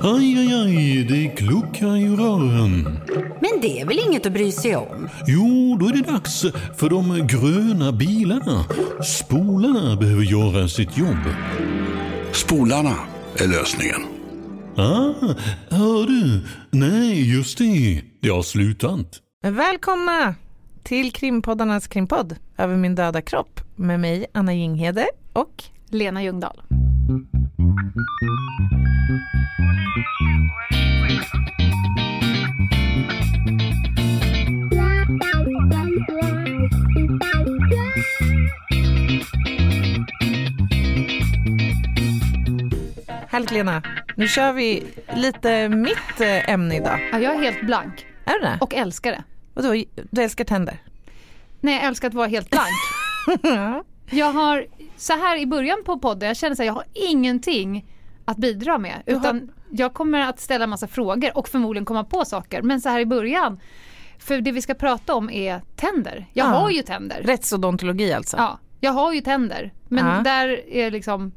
Aj, aj, aj, det kluckar i rören. Men det är väl inget att bry sig om? Jo, då är det dags för de gröna bilarna. Spolarna behöver göra sitt jobb. Spolarna är lösningen. Ah, hör du? Nej, just det. Det har slutat. Välkomna till krimpoddarnas krimpodd Över min döda kropp med mig Anna Jinghede och Lena Ljungdahl. Härligt Lena. Nu kör vi lite mitt eh, ämne idag. Ja, jag är helt blank Är du det? och älskar det. Vadå, du älskar tänder? Nej, jag älskar att vara helt blank. jag har, så här i början på podden, jag känner att jag har ingenting att bidra med. Har- Utan jag kommer att ställa massa frågor och förmodligen komma på saker. Men så här i början, för det vi ska prata om är tänder. Jag Ja. har ju tänder. Rättsodontologi alltså? Ja, jag har ju tänder. Men Ja. där är liksom.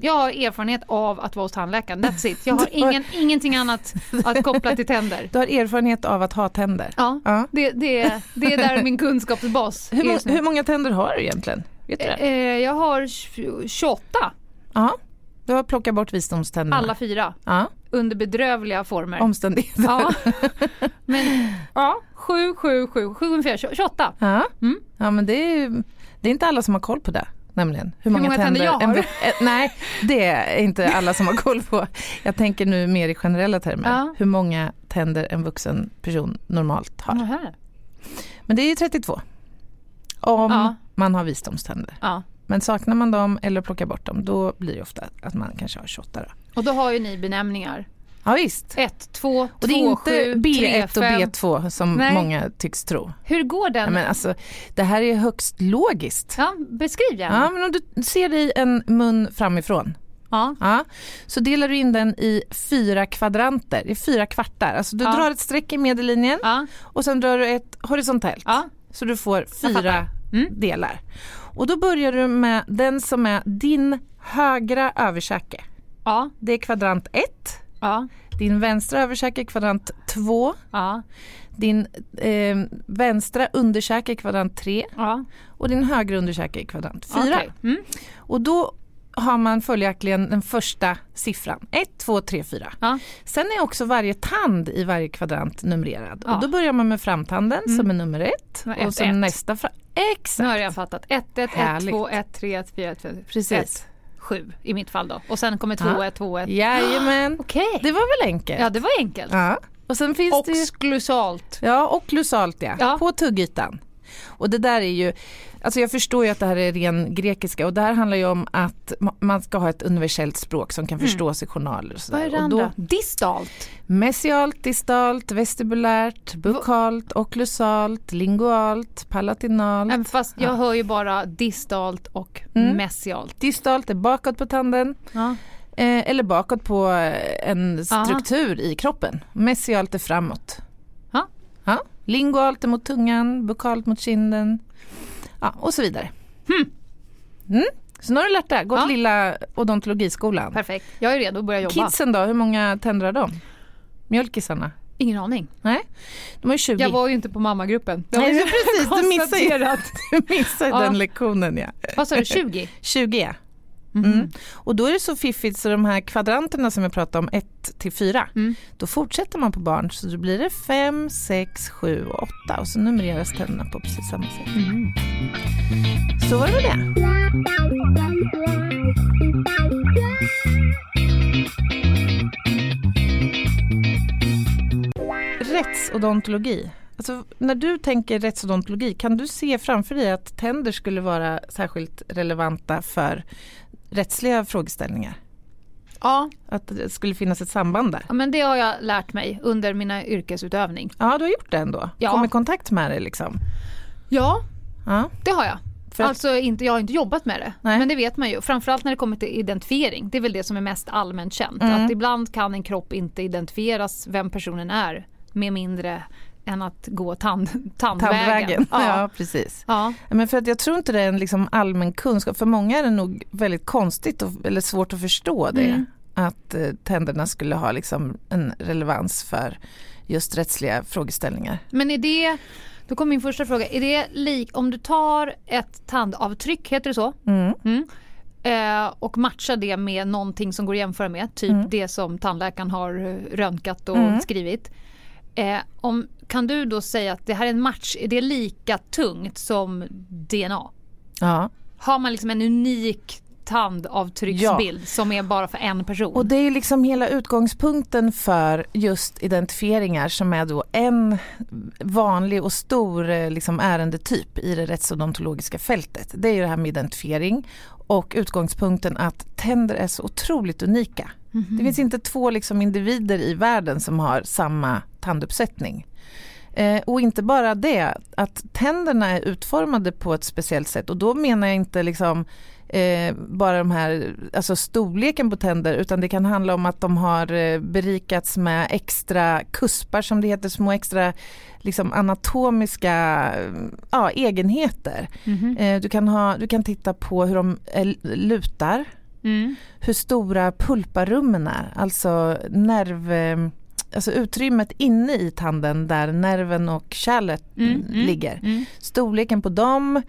Jag har erfarenhet av att vara hos tandläkaren, that's it. Jag har ingen, ingenting annat att koppla till tänder. Du har erfarenhet av att ha tänder? Ja, Ja. Det, det, det är där min kunskapsbas Hur, är hur många tänder har du egentligen? Vet du det? Eh, Jag har tj- 28, Ja. Du har plockat bort visdomständerna? alla fyra, Ja. under bedrövliga former. Omständigheter? Ja. Men ja, 7, 7, 7, 7, 4, 28. Ja, Mm. ja men det är, det är inte alla som har koll på det. Nämligen. Hur många tänder jag en har? eh, nej, det är inte alla som har koll på. Jag tänker nu mer i generella termer. Ja. Hur många tänder en vuxen person normalt har. Nähä. Men det är ju 32. Om Ja. man har visdomständer. Ja. Men saknar man dem eller plockar bort dem, då blir det ofta att man kanske har 28 då. Och då har ju ni benämningar. Ja visst. 1, 2, 2, Och det är inte 7, 3, B1 och 5. B2 som Nej. många tycks tro. Hur går den? Ja, men alltså, det här är högst logiskt. Ja, beskriv gärna. Ja, men om du ser dig en mun framifrån, Ja. ja, så delar du in den i fyra kvadranter, i fyra kvartar. Alltså du Ja. drar ett streck i medellinjen Ja. och sen drar du ett horisontellt. Så du får fyra. Mm. delar. Och då börjar du med den som är din högra överkäke. Ja. Det är kvadrant 1. Ja. Din vänstra överkäke kvadrant 2. Ja. Din eh, vänstra underkäke kvadrant 3. Ja. Och din högra underkäke kvadrant 4. Okej. Mm. Och då har man följaktligen den första siffran. 1, 2, 3, 4. Ja. Sen är också varje tand i varje kvadrant numrerad. Och då börjar man med framtanden som är nummer 1. Ja, Och ett, sen ett. nästa fram. Nu har Exakt. jag fattat. 1, 1, 1, Härligt. 2, 1, 3, 1, 4, 1, 5, Precis. 1, 7 i mitt fall då. Och sen kommer 2, Ja. 1, 2, 1. Jajamän. Okej. Det var väl enkelt? Ja, det var enkelt. Ja. Och sen finns det ju... Oxklusalt. Ja, och lusalt ja. Ja. På tuggytan. Och det där är ju, alltså jag förstår ju att det här är ren grekiska och det här handlar ju om att ma- man ska ha ett universellt språk som kan förstås i journaler och Mm. Vad är sådär. det andra? Distalt. mesialt, distalt, vestibulärt, bukalt, okklusalt, lingualt, palatinalt. Även fast jag hör ju bara distalt och Mm. mesialt. Distalt är bakåt på tanden Ja. eh, eller bakåt på eh, en struktur i kroppen. Mesialt är framåt. Ja. Ja. Lingualt mot tungan, bukalt mot kinden ja, och så vidare. Mm. Så nu har du lärt dig, gått Ja. lilla odontologiskolan. Perfekt. Jag är redo att börja jobba. Kidsen då, hur många tänder har de? Mjölkisarna? Ingen aning. Nej, de har ju 20. Jag var ju inte på mammagruppen. Det Nej, precis, du missade du missade Ja. den lektionen. Ja. Vad sa du, 20? 20 ja. Mhm. Mm. Och då är det så fiffigt så de här kvadranterna som jag pratade om, 1 till 4, Mm. då fortsätter man på barn så då blir det 5, 6, 7 och 8 och så numreras tänderna på precis samma sätt. Mhm. Så var det med det. Rättsodontologi. Alltså, när du tänker rättsodontologi, kan du se framför dig att tänder skulle vara särskilt relevanta för rättsliga frågeställningar? Ja, Att det skulle finnas ett samband där? ja, men det har jag lärt mig under mina yrkesutövning. Ja, du har gjort det ändå? Ja. Kom i kontakt med det liksom? Ja, Ja. det har jag. För Alltså inte, jag har inte jobbat med det, Nej. men det vet man ju. Framförallt när det kommer till identifiering. Det är väl det som är mest allmänt känt. Mm. Att ibland kan en kropp inte identifieras vem personen är med mindre än att gå tand, tandvägen. Tandvägen. Ja. Ja. precis. Ja. Men för att jag tror inte det är en liksom allmän kunskap. För många är det nog väldigt konstigt och, eller svårt att förstå det. Mm. att eh, tänderna skulle ha liksom en relevans för just rättsliga frågeställningar. Men är det, då kommer min första fråga, är det lik, om du tar ett tandavtryck, heter det så? Mm. Mm. Eh, och matchar det med någonting som går att jämföra med, typ Mm. det som tandläkaren har eh, röntgat och Mm. skrivit. Eh, om, kan du då säga att det här är en match, är det lika tungt som DNA? Ja. Har man liksom en unik tandavtrycksbild som är bara för en person? Och det är liksom hela utgångspunkten för just identifieringar som är då en vanlig och stor eh, liksom ärendetyp i det rättsodontologiska fältet. Det är ju det här med identifiering och utgångspunkten att tänder är så otroligt unika. Det finns inte två liksom individer i världen som har samma tanduppsättning. Eh, och inte bara det, att tänderna är utformade på ett speciellt sätt och då menar jag inte liksom eh, bara de här, alltså storleken på tänder utan det kan handla om att de har eh, berikats med extra kuspar som det heter, små extra liksom anatomiska eh, ja, egenheter. Mhm. Eh, du, kan ha, du kan titta på hur de eh, lutar, Mm. hur stora pulparummen är, alltså nerv Alltså utrymmet inne i tanden där nerven och kärlet Mm, mm, ligger. Mm. Storleken på dem,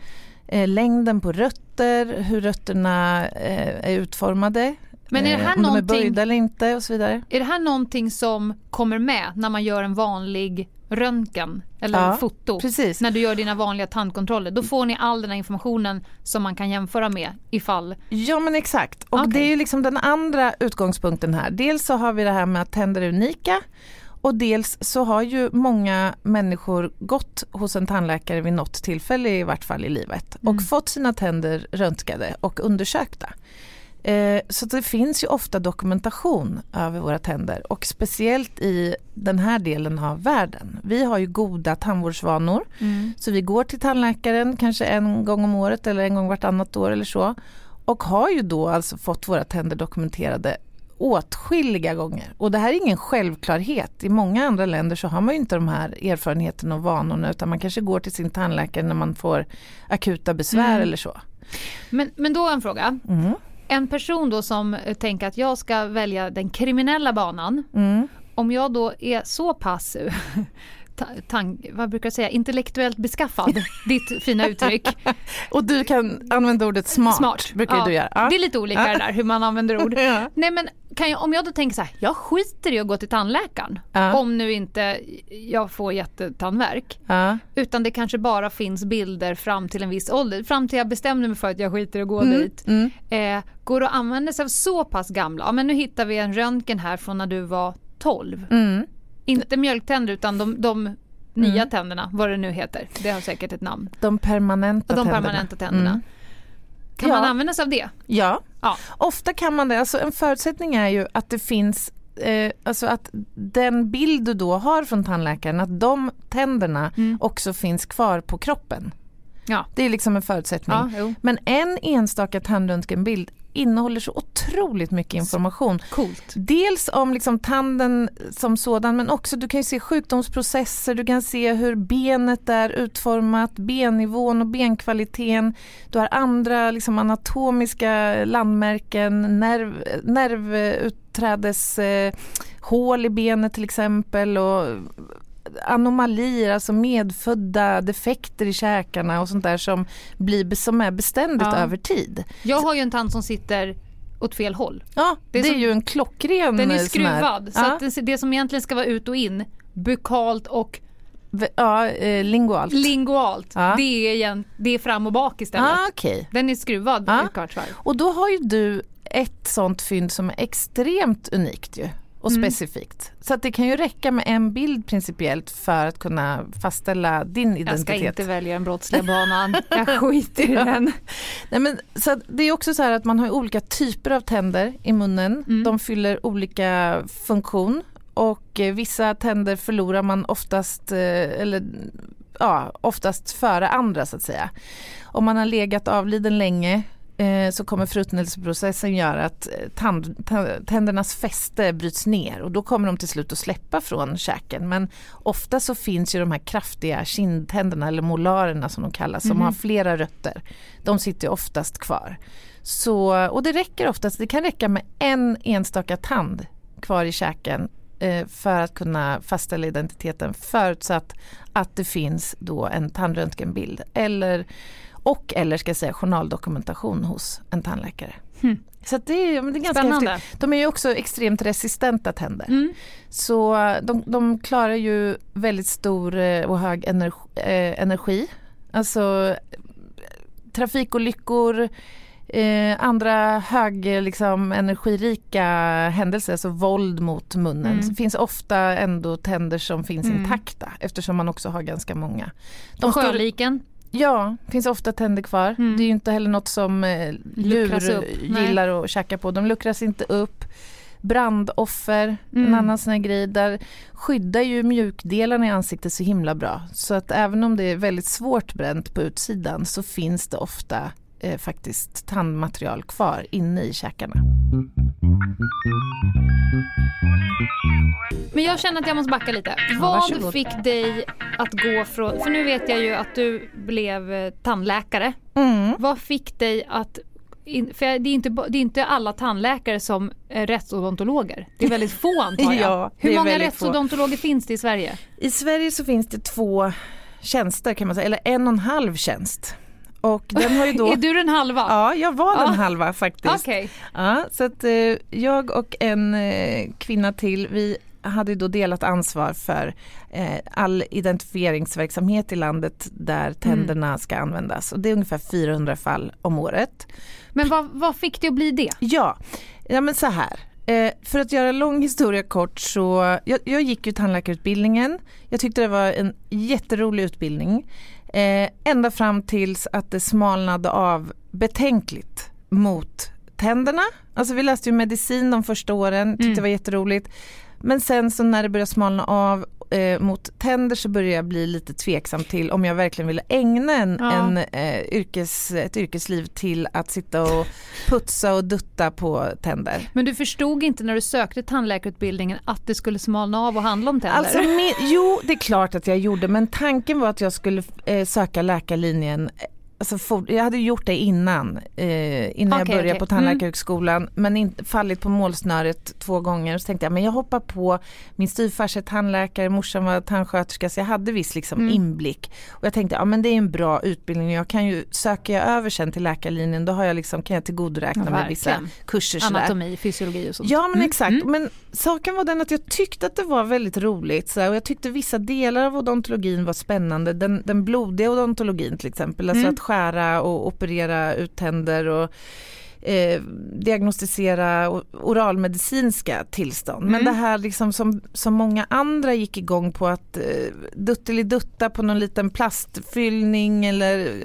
eh, längden på rötter, hur rötterna eh, är utformade. Men är det här eh, om de är böjda eller inte och så vidare. Är det här någonting som kommer med när man gör en vanlig röntgen eller Ja, foto? Precis. När du gör dina vanliga tandkontroller. Då får ni all den här informationen som man kan jämföra med ifall... Ja men exakt. Och Okej. det är ju liksom den andra utgångspunkten här. Dels så har vi det här med att tänder är unika och dels så har ju många människor gått hos en tandläkare vid något tillfälle i vart fall i livet och Mm. fått sina tänder röntgade och undersökta. Eh, Så det finns ju ofta dokumentation över våra tänder och speciellt i den här delen av världen. Vi har ju goda tandvårdsvanor så vi går till tandläkaren kanske en gång om året eller en gång vartannat år eller så och har ju då alltså fått våra tänder dokumenterade åtskilliga gånger. Och det här är ingen självklarhet. I många andra länder så har man ju inte de här erfarenheterna och vanorna utan man kanske går till sin tandläkare när man får akuta besvär Mm. eller så. Men, men då en fråga. Mm. En person då som eh, tänker att jag ska välja den kriminella banan. Mm. Om jag då är så pass eh, ta- tan- vad brukar jag säga, intellektuellt beskaffad, ditt fina uttryck. Och du kan använda ordet smart, Smart. brukar Ja, du göra. Ja. Det är lite olika det där hur man använder ord. Ja. Nej men jag, om jag då tänker så här, jag skiter i att gå till tandläkaren. Ja. Om nu inte jag får jättetandvärk. Ja. Utan det kanske bara finns bilder fram till en viss ålder. Fram till jag bestämde mig för att jag skiter i att gå Mm. dit. Mm. Eh, går att använda sig av så pass gamla? Ja men nu hittar vi en röntgen här från när du var 12. Mm. Inte mjölktänder utan de, de nya Mm. tänderna, vad det nu heter. Det har säkert ett namn. De permanenta De tänderna. permanenta tänderna. Mm. Kan Ja. man använda sig av det? Ja, Ja. ofta kan man det. Alltså en förutsättning är ju att det finns eh, alltså att den bild du då har från tandläkaren, att de tänderna Mm. också finns kvar på kroppen. Ja. Det är liksom en förutsättning. Ja. Men en enstaka tandröntgenbild innehåller så otroligt mycket information. Coolt. Dels om liksom tanden som sådan men också du kan se sjukdomsprocesser, du kan se hur benet är utformat, bennivån och benkvaliteten. Du har andra liksom anatomiska landmärken, nerv, nervuträdes eh, i benet till exempel och anomalier, alltså medfödda defekter i käkarna och sånt där som, blir, som är beständigt Ja. över tid. Jag har ju en tand som sitter åt fel håll. Ja, det Det är, är som- ju en klockren Den är skruvad. Så ja, det, det som egentligen ska vara ut och in, bukalt och ja, eh, lingualt. lingualt, Ja. det, är igen, det är fram och bak istället. ah, okej. Den är skruvad varv. Och då har ju du ett sånt fynd som är extremt unikt ju och Mm. specifikt. Så att det kan ju räcka med en bild principiellt för att kunna fastställa din Jag ska identitet. inte välja den brottsliga banan. Jag skiter i den. Nej, men, så det är också så här att man har olika typer av tänder i munnen. Mm. De fyller olika funktion och eh, vissa tänder förlorar man oftast, eh, eller, ja, oftast före andra så att säga. Om man har legat avliden länge eh, så kommer förruttnelseprocessen göra att eh, tand, ta- tändernas fäste bryts ner och då kommer de till slut att släppa från käken. Men ofta så finns ju de här kraftiga kindtänderna eller molarerna som de kallas som Mhm. har flera rötter. De sitter oftast kvar. Så, och det räcker oftast, det kan räcka med en enstaka tand kvar i käken eh, för att kunna fastställa identiteten förutsatt att det finns då en tandröntgenbild eller, och eller ska jag säga journaldokumentation hos en tandläkare. Hmm. Så det, är, det är ganska Spännande. häftigt. De är ju också extremt resistenta tänder. Mm. Så de, de klarar ju väldigt stor eh, och hög energi. Eh, energi. Alltså trafikolyckor, eh, andra hög liksom, energirika händelser, alltså våld mot munnen. Mm. Det finns ofta ändå tänder som finns Mm. intakta eftersom man också har ganska många. De Sjöliken. Ja, finns ofta tänder kvar. Mm. Det är ju inte heller något som eh, djur. Nej. gillar att käka på. De luckras inte upp. Brandoffer, Mm. en annan sån här grej. Där skyddar ju mjukdelarna i ansiktet så himla bra. Så att även om det är väldigt svårt bränt på utsidan så finns det ofta eh, faktiskt tandmaterial kvar inne i käkarna. Men jag känner att jag måste backa lite. Ja, Vad varsågod. fick dig att gå från, för nu vet jag ju att du blev eh, tandläkare. Mm. Vad fick dig att in, för det är, inte, det är inte alla tandläkare som är rättsodontologer. Det är väldigt få antar jag. Ja, Hur många väldigt få. rättsodontologer finns det i Sverige? I Sverige så finns det två tjänster kan man säga, eller en och en halv tjänst. Och den har ju då... Är du den halva? Ja, jag var den Ja. halva faktiskt. Okej. Ja, så att eh, jag och en eh, kvinna till, vi hade då delat ansvar för eh, all identifieringsverksamhet i landet där tänderna ska användas. Och det är ungefär 400 fall om året. Men vad, vad fick dig att bli det? Ja, ja men så här. Eh, för att göra lång historia kort så, jag, jag gick ju tandläkarutbildningen. Jag tyckte det var en jätterolig utbildning. Eh, ända fram tills att det smalnade av betänkligt mot tänderna. Alltså vi läste ju medicin de första åren, tyckte Mm. det var jätteroligt. Men sen så när det började smalna av eh, mot tänder så började jag bli lite tveksam till om jag verkligen ville ägna en, Ja. en, eh, yrkes, ett yrkesliv till att sitta och putsa och dutta på tänder. Men du förstod inte när du sökte tandläkarutbildningen att det skulle smalna av och handla om tänder? Alltså, med, jo, det är klart att jag gjorde men tanken var att jag skulle eh, söka läkarlinjen Alltså, for, jag hade gjort det innan, eh, innan jag Okej, började okej. på tandläkarhögskolan men inte fallit på målsnöret två gånger. Så tänkte jag men jag hoppar på, min styvfarsa är tandläkare, morsan var tandsköterska så jag hade viss liksom Mm. inblick. Och jag tänkte ja men det är en bra utbildning, jag kan ju, söker jag över sen till läkarlinjen då har jag liksom, kan jag tillgodoräkna Ja, mig vissa kurser sådär. Anatomi, fysiologi och sånt. Ja men Mm, exakt, mm. men saken var den att jag tyckte att det var väldigt roligt så här, och jag tyckte vissa delar av odontologin var spännande. Den, den blodiga odontologin till exempel, alltså Mm. att skära och operera ut tänder och eh, diagnostisera oralmedicinska tillstånd. Men Mm. det här liksom som, som många andra gick igång på att eh, duttelidutta på någon liten plastfyllning eller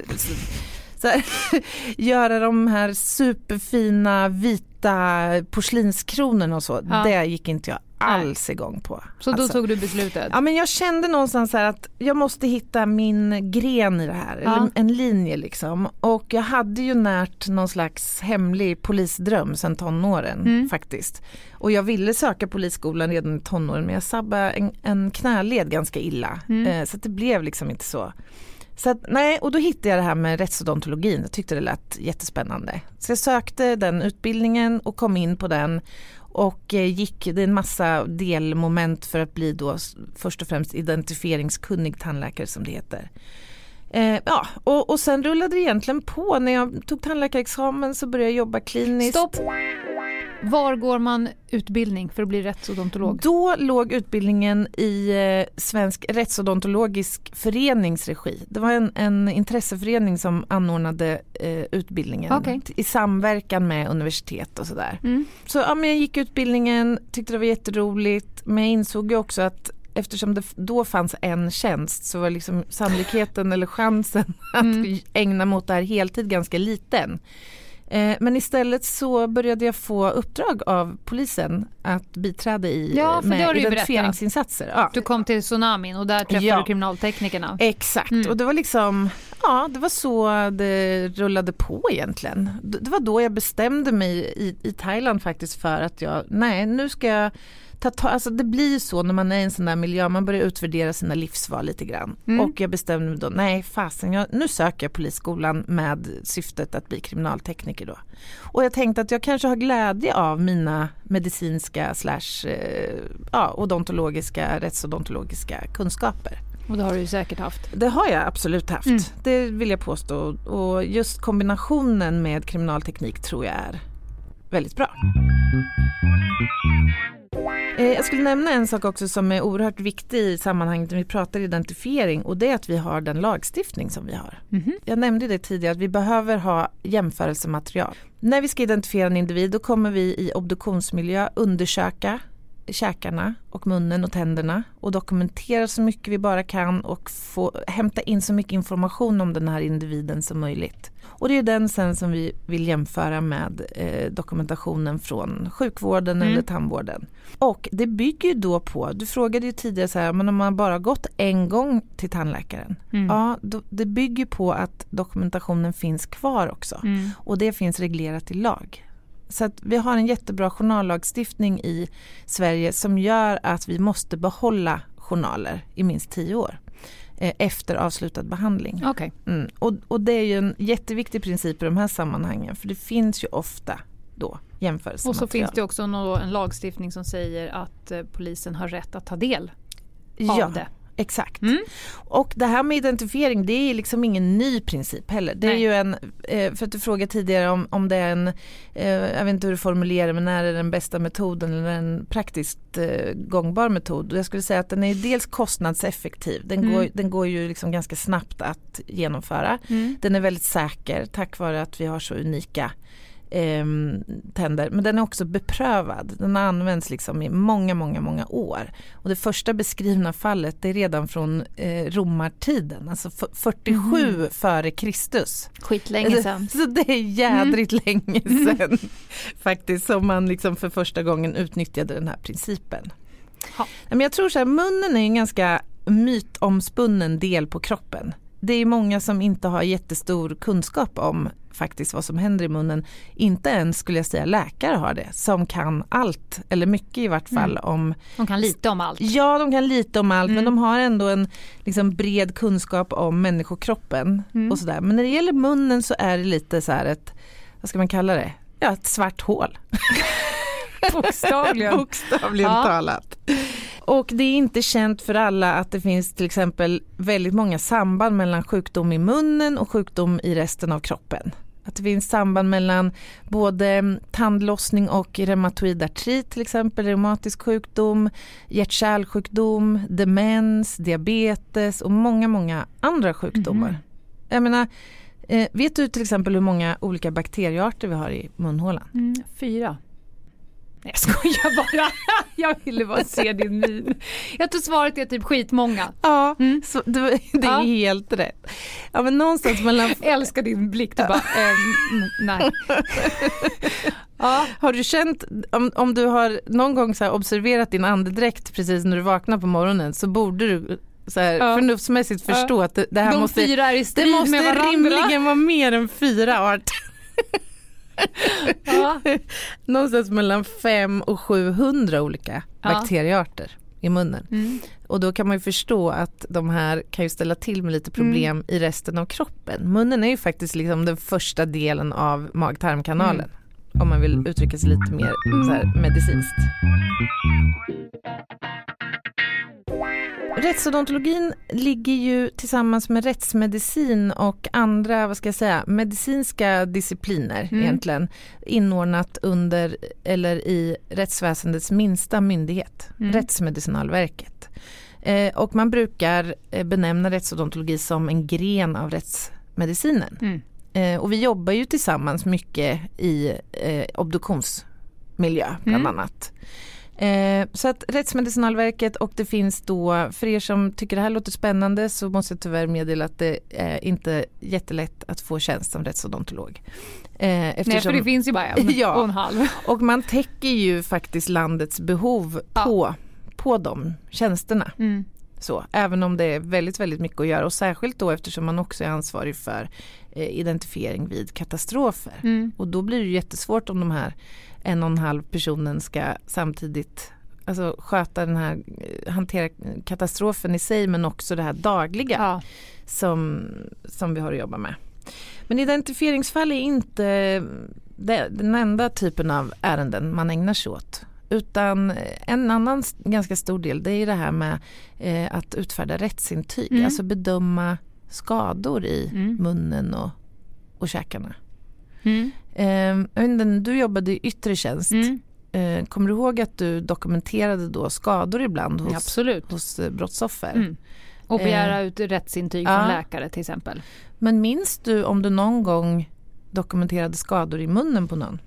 här, göra de här superfina vita porslinskronorna och så. Ja. Det gick inte jag alls igång på. Så då Alltså, tog du beslutet? Ja men jag kände någonstans så här att jag måste hitta min gren i det här, Ja. eller en linje liksom. Och jag hade ju närt någon slags hemlig polisdröm sedan tonåren Mm. faktiskt. Och jag ville söka polisskolan redan i tonåren men jag sabbade en, en knäled ganska illa. Mm. Eh, så det blev liksom inte så. Så att, nej, och då hittade jag det här med rättsodontologin. Jag tyckte det lät jättespännande. Så jag sökte den utbildningen och kom in på den och eh, gick, det är en massa delmoment för att bli då först och främst identifieringskunnig tandläkare som det heter. Eh, ja, och, och sen rullade det egentligen på. När jag tog tandläkarexamen så började jag jobba kliniskt. Stopp! Var går man utbildning för att bli rättsodontolog? Då låg utbildningen i eh, Svensk rättsodontologisk förenings regi. Det var en, en intresseförening som anordnade eh, utbildningen t- i samverkan med universitet och sådär. Mm. Så ja, men jag gick utbildningen, tyckte det var jätteroligt men jag insåg ju också att eftersom det då fanns en tjänst så var liksom sannolikheten eller chansen att Mm. ägna mot det här heltid ganska liten. Eh, Men istället så började jag få uppdrag av polisen att biträda i Ja, med identifieringsinsatser. Ja. Du kom till Tsunamin och där träffade Ja. du kriminalteknikerna. Exakt, Mm. och det var liksom, ja det var så det rullade på egentligen. Det var då jag bestämde mig i, i Thailand faktiskt för att jag, nej nu ska jag ta, ta, alltså det blir så när man är i en sån där miljö, man börjar utvärdera sina livsval lite grann. Mm. Och jag bestämde mig då, nej fasen, jag, nu söker jag polisskolan med syftet att bli kriminaltekniker då. Och jag tänkte att jag kanske har glädje av mina medicinska slash eh, ja, odontologiska, rättsodontologiska kunskaper. Och det har du ju säkert haft. Det har jag absolut haft, Mm. det vill jag påstå. Och just kombinationen med kriminalteknik tror jag är väldigt bra. Eh, Jag skulle nämna en sak också som är oerhört viktig i sammanhanget när vi pratar identifiering och det är att vi har den lagstiftning som vi har. Mhm. Jag nämnde det tidigare att vi behöver ha jämförelsematerial. När vi ska identifiera en individ då kommer vi i obduktionsmiljö undersöka käkarna och munnen och tänderna och dokumentera så mycket vi bara kan och få hämta in så mycket information om den här individen som möjligt. Och det är den sen som vi vill jämföra med eh, dokumentationen från sjukvården Mm. eller tandvården. Och det bygger ju då på, du frågade ju tidigare så här, men om man bara gått en gång till tandläkaren. Mm. Ja, då, det bygger på att dokumentationen finns kvar också. Mm. Och det finns reglerat i lag. Så att vi har en jättebra journallagstiftning i Sverige som gör att vi måste behålla journaler i minst tio år eh, efter avslutad behandling. Okej. Mm. Och, och det är ju en jätteviktig princip i de här sammanhangen för det finns ju ofta då jämförelsematerial. Och så finns det också nå- en lagstiftning som säger att eh, polisen har rätt att ta del av ja, det. Exakt. Mm. Och det här med identifiering det är liksom ingen ny princip heller. Det är Nej. ju en, eh, för att du frågade tidigare om, om det är en, eh, jag vet inte hur du formulerar men när är den bästa metoden eller en praktiskt eh, gångbar metod. Jag skulle säga att den är dels kostnadseffektiv. Den, Mm. går, den går ju liksom ganska snabbt att genomföra. Mm. Den är väldigt säker tack vare att vi har så unika ehm, tänder. Men den är också beprövad. Den har använts liksom i många, många, många år. Och det första beskrivna fallet det är redan från eh, romartiden, alltså f- 47 före Kristus. Skitlänge sedan. Så det är jädrigt länge sedan faktiskt som man liksom för första gången utnyttjade den här principen. Men jag tror så här, munnen är en ganska mytomspunnen del på kroppen. Det är många som inte har jättestor kunskap om faktiskt vad som händer i munnen. Inte ens skulle jag säga läkare har det som kan allt eller mycket i vart fall om De kan lite om allt. Ja, de kan lite om allt Mm. men de har ändå en liksom, bred kunskap om människokroppen Mm. och sådär. Men när det gäller munnen så är det lite så här ett, vad ska man kalla det? Ja, ett svart hål. Bokstavligen. Bokstavligen Ja. talat. Och det är inte känt för alla att det finns till exempel väldigt många samband mellan sjukdom i munnen och sjukdom i resten av kroppen. Att det finns samband mellan både mm, tandlossning och reumatoid artrit till exempel, reumatisk sjukdom, hjärt-kärlsjukdom, demens, diabetes och många, många andra sjukdomar. Mhm. Jag menar, eh, vet du till exempel hur många olika bakteriearter vi har i munhålan? Mm, fyra. Nej jag skojar bara. Jag ville bara se din min. Jag tror svaret är typ skitmånga. Ja, Mm. så det, det är Ja. helt rätt. Ja, men någonstans mellan... Älskar din blick. Du bara, ehm, nej. Ja. Har du känt, om, om du har någon gång så observerat din andedräkt precis när du vaknar på morgonen så borde du så här, Ja. förnuftsmässigt Ja. förstå att det, det här De måste, fyra är i det strid måste med varandra. rimligen vara mer än fyra arter. Ja. Någonstans mellan fem och 700 olika Ja. bakteriearter i munnen. Mm. Och då kan man ju förstå att de här kan ju ställa till med lite problem Mm. i resten av kroppen. Munnen är ju faktiskt liksom den första delen av mag-tarmkanalen. Om man vill uttrycka sig lite mer så här, medicinskt. Rättsodontologin ligger ju tillsammans med rättsmedicin och andra vad ska jag säga, medicinska discipliner Mm. egentligen inordnat under eller i rättsväsendets minsta myndighet, Mm. Rättsmedicinalverket. Eh, och man brukar eh, benämna rättsodontologi som en gren av rättsmedicinen. Mm. Eh, och vi jobbar ju tillsammans mycket i eh, obduktionsmiljö bland Mm. annat. Eh, så att Rättsmedicinalverket och det finns då, för er som tycker det här låter spännande så måste jag tyvärr meddela att det är inte jättelätt att få tjänst som rättsodontolog. Eh, Nej eftersom, för det finns ju bara en Ja. och en halv. och man täcker ju faktiskt landets behov Ja. på, på de tjänsterna. Mm. Så, även om det är väldigt, väldigt mycket att göra och särskilt då eftersom man också är ansvarig för eh, identifiering vid katastrofer. Mm. Och då blir det jättesvårt om de här en och en halv personen ska samtidigt alltså sköta den här, eh, hantera katastrofen i sig men också det här dagliga Ja. som, som vi har att jobba med. Men identifieringsfall är inte den enda typen av ärenden man ägnar sig åt. Utan en annan ganska stor del det är det här med eh, att utfärda rättsintyg. Mm. Alltså bedöma skador i Mm. munnen och, och käkarna. Mm. Eh, du jobbade i yttre tjänst. Mm. Eh, kommer du ihåg att du dokumenterade då skador ibland hos, Absolut. hos eh, brottsoffer? Mm. Och begära ut rättsintyg ja. från läkare till exempel. Men minns du om du någon gång dokumenterade skador i munnen på någon?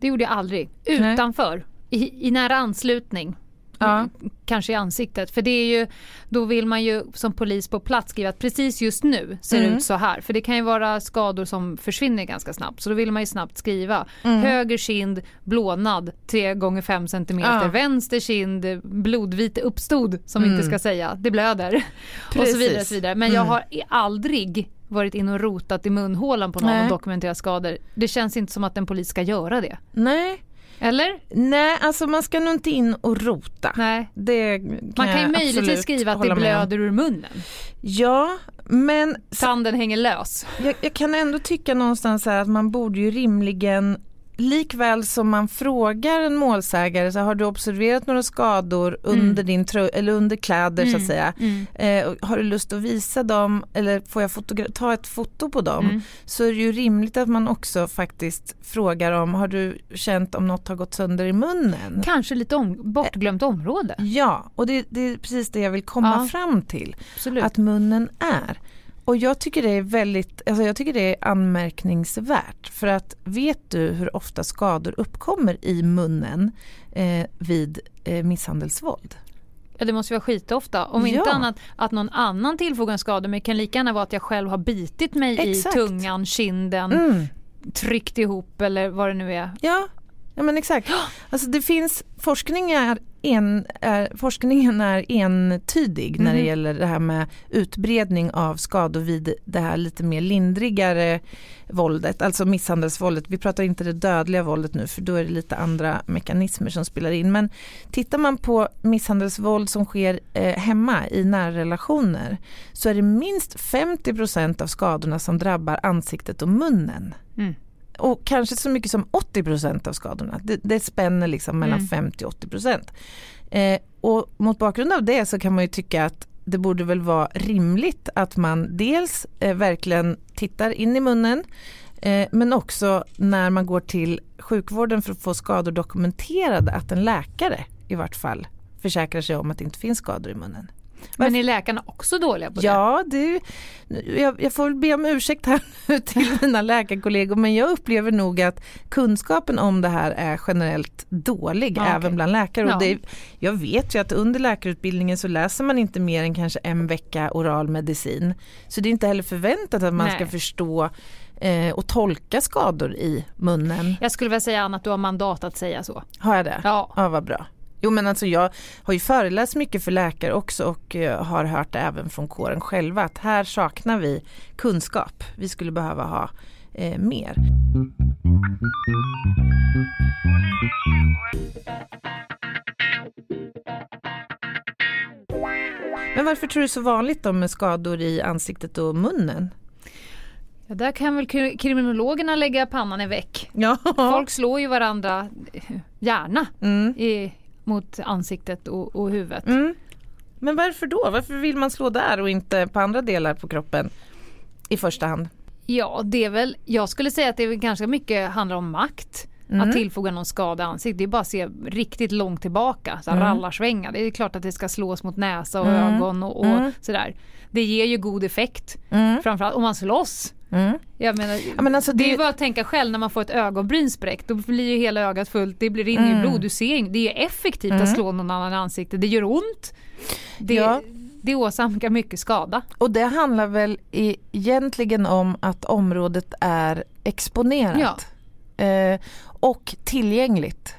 Det gjorde jag aldrig. Utanför. I, I nära anslutning. Ja. Kanske i ansiktet. För det är ju, då vill man ju som polis på plats skriva att precis just nu ser det Mm. ut så här. För det kan ju vara skador som försvinner ganska snabbt. Så då vill man ju snabbt skriva. Mm. Höger kind blånad 3 gånger 5 centimeter. Ja. Vänster kind blodvit uppstod som vi inte ska säga. Det blöder. Och så Precis. vidare. Så vidare. Men jag Mm. har aldrig varit in och rotat i munhålan på någon Nej. och dokumenterat skador. Det känns inte som att en polis ska göra det. Nej, Eller? nej alltså man ska nog inte in och rota. Nej. Det kan Man kan ju möjligtvis skriva att det blöder ur munnen. Ja, men Tanden hänger lös. jag, jag kan ändå tycka någonstans här att man borde ju rimligen Likväl som man frågar en målsägare så har du observerat några skador under din trö- eller under kläder så att säga. Eh, och har du lust att visa dem eller får jag fotogra- ta ett foto på dem Mm. så är det ju rimligt att man också faktiskt frågar om har du känt om något har gått sönder i munnen? Kanske lite om, bortglömt område. Ja, och det, det är precis det jag vill komma Ja. fram till. Absolut. Att munnen är. Och jag tycker det är väldigt, alltså jag tycker det är anmärkningsvärt. För att vet du hur ofta skador uppkommer i munnen eh, vid eh, misshandelsvåld? Ja, det måste vara skitofta. Om Ja. inte annat att någon annan tillfogar en skada. Men det kan lika gärna vara att jag själv har bitit mig Exakt. i tungan, kinden, Mm. tryckt ihop eller vad det nu är. Ja, ja men exakt. Alltså det finns, forskning en, är, forskningen är entydig när det Mhm. gäller det här med utbredning av skador vid det här lite mer lindrigare våldet, alltså misshandelsvåldet. Vi pratar inte det dödliga våldet nu för då är det lite andra mekanismer som spelar in. Men tittar man på misshandelsvåld som sker eh, hemma i närrelationer så är det minst 50% av skadorna som drabbar ansiktet och munnen Mm. Och kanske så mycket som 80% av skadorna. Det, det spänner liksom mellan Mm. 50 och 80 eh, Och mot bakgrund av det så kan man ju tycka att det borde väl vara rimligt att man dels eh, verkligen tittar in i munnen eh, men också när man går till sjukvården för att få skador dokumenterade att en läkare i vart fall försäkrar sig om att det inte finns skador i munnen. Men är läkarna också dåliga på det? Ja, det, jag, jag får be om ursäkt här till mina läkarkollegor men jag upplever nog att kunskapen om det här är generellt dålig Ja, även okej. bland läkare. Ja. Och det, jag vet ju att under läkarutbildningen så läser man inte mer än kanske en vecka oral medicin. Så det är inte heller förväntat att man Nej. ska förstå eh, och tolka skador i munnen. Jag skulle vilja säga Anna att du har mandat att säga så. Har jag det? Ja. Ja, vad bra. Jo men alltså jag har ju föreläst mycket för läkare också och eh, har hört även från kåren själva att här saknar vi kunskap. Vi skulle behöva ha eh, mer. Men varför tror du det är så vanligt då med skador i ansiktet och munnen? Ja, där kan väl kri- kriminologerna lägga pannan i väck. Ja, Folk slår ju varandra eh, gärna mm. i, mot ansiktet och, och huvudet. Mm. Men varför då? Varför vill man slå där och inte på andra delar på kroppen i första hand? Ja, det är väl, jag skulle säga att det är ganska mycket handlar om makt. Mm. Att tillfoga någon skada i ansiktet. Det är bara att se riktigt långt tillbaka. Så Mm. rallarsvängar. Det är klart att det ska slås mot näsa och Mm. ögon och, och Mm. sådär. Det ger ju god effekt. Mm. Framförallt om man slåss. Mm. Jag menar, Ja, men alltså det är det- ju bara att tänka själv när man får ett ögonbryn spräckt. Då blir ju hela ögat fullt. Det blir ju Mm. blod. Du ser inget. Det är effektivt Mm. att slå någon annan i ansiktet. Det gör ont. Det, Ja. det åsamkar mycket skada. Och det handlar väl egentligen om att området är exponerat. Eh, och tillgängligt.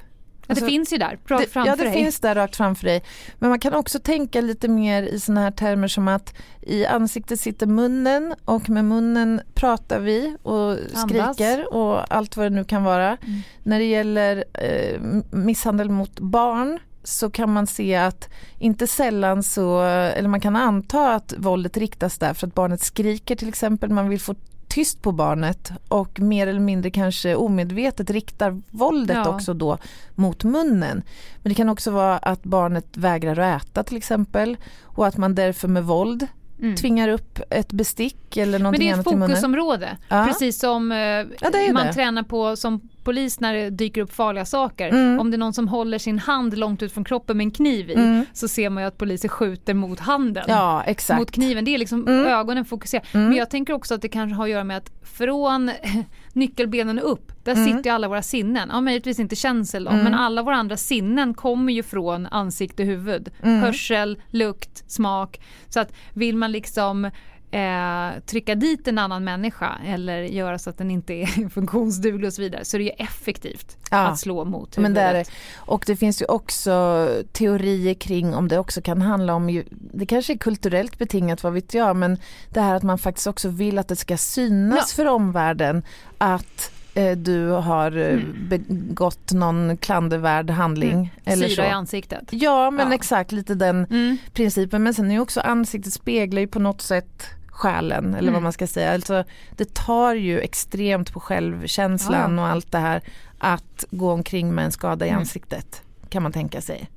Alltså, det finns ju där, rakt Det, framför ja, det dig. finns där rakt framför dig. Men man kan också tänka lite mer i såna här termer som att i ansiktet sitter munnen och med munnen pratar vi och Andas. skriker och allt vad det nu kan vara. Mm. När det gäller eh, misshandel mot barn så kan man se att inte sällan så, eller man kan anta att våldet riktas där för att barnet skriker till exempel, man vill få tyst på barnet och mer eller mindre kanske omedvetet riktar våldet Ja. också då mot munnen. Men det kan också vara att barnet vägrar att äta till exempel och att man därför med våld Mm. tvingar upp ett bestick eller Men någonting det är ett annat i munnen. fokusområde. Ja. Precis som eh, det är man det. tränar på som polis när det dyker upp farliga saker. Mm. Om det är någon som håller sin hand långt ut från kroppen med en kniv i Mm. så ser man ju att poliser skjuter mot handen. Ja exakt. Mot kniven, det är liksom Mm. ögonen fokuserar. Mm. Men jag tänker också att det kanske har att göra med att från nyckelbenen upp, där Mm. sitter ju alla våra sinnen. Ja, möjligtvis inte känsel då, Mm. men alla våra andra sinnen kommer ju från ansikte, huvud. Mm. Hörsel, lukt, smak. Så att vill man liksom eh, trycka dit en annan människa eller göra så att den inte är funktionsduglig och så vidare så är det ju effektivt Ja. att slå mot Men huvudet. det är det. Och det finns ju också teorier kring om det också kan handla om, det kanske är kulturellt betingat vad vet jag, men det här att man faktiskt också vill att det ska synas för omvärlden att eh, du har eh, Mm. begått någon klandervärd handling. Eller Syra så. i ansiktet. Ja men Ja. exakt lite den Mm. principen men sen är ju också ansiktet speglar ju på något sätt själen eller Mm. vad man ska säga. Alltså, det tar ju extremt på självkänslan Ja. och allt det här att gå omkring med en skada i Mm. ansiktet kan man tänka sig.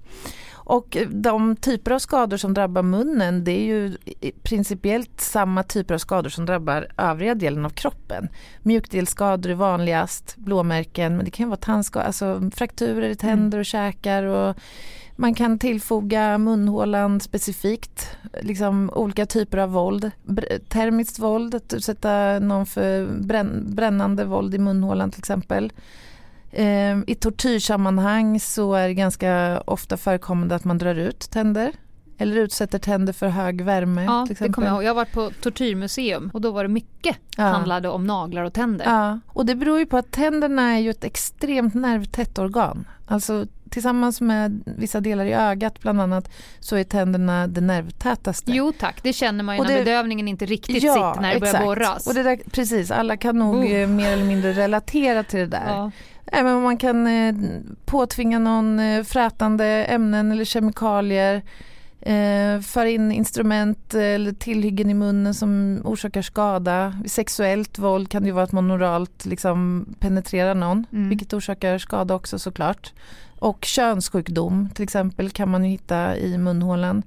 Och de typer av skador som drabbar munnen det är ju principiellt samma typer av skador som drabbar övriga delen av kroppen. Mjukdelsskador är vanligast, blåmärken, men det kan vara tandskador, alltså frakturer i tänder och käkar och man kan tillfoga munhålan specifikt, liksom olika typer av våld. Termiskt våld, att utsätta någon för bränn, brännande våld i munhålan till exempel. Eh, I tortyrsammanhang så är det ganska ofta förekommande att man drar ut tänder eller utsätter tänder för hög värme. Ja, det kommer jag ihåg. Jag har varit på tortyrmuseum och då var det mycket Ja. handlade om naglar och tänder. Ja, och det beror ju på att tänderna är ju ett extremt nervtätt organ. Alltså tillsammans med vissa delar i ögat bland annat så är tänderna det nervtätaste. Jo tack, det känner man ju Och när det- bedövningen inte riktigt sitter när det börjar borras. Och det där, precis, alla kan nog Oh. mer eller mindre relatera till det där. ja. Nej, men man kan eh, påtvinga någon eh, frätande ämnen eller kemikalier. Eh, föra in instrument eh, eller tillhyggen i munnen som orsakar skada. Sexuellt våld kan det ju vara att man oralt liksom penetrerar någon, Mm. vilket orsakar skada också såklart. Och könssjukdom till exempel kan man ju hitta i munhålan.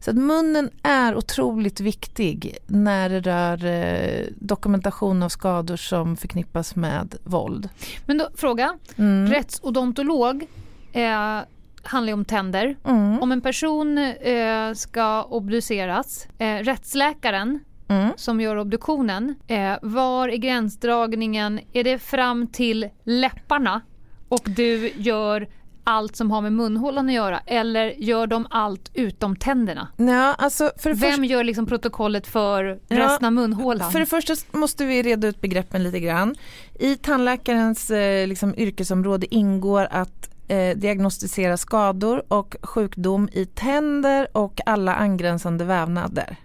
Så att munnen är otroligt viktig när det rör eh, dokumentation av skador som förknippas med våld. Men då, fråga, Mm. rättsodontolog eh, handlar ju om tänder. Mm. Om en person eh, ska obduceras, eh, rättsläkaren Mm. som gör obduktionen, eh, var är gränsdragningen? Är det fram till läpparna och du gör allt som har med munhålan att göra eller gör de allt utom tänderna? Ja, alltså för Vem gör liksom protokollet för Ja, resten av munhålan? för det första måste vi reda ut begreppen lite grann. I tandläkarens eh, liksom, yrkesområde ingår att eh, diagnostisera skador och sjukdom i tänder och alla angränsande vävnader.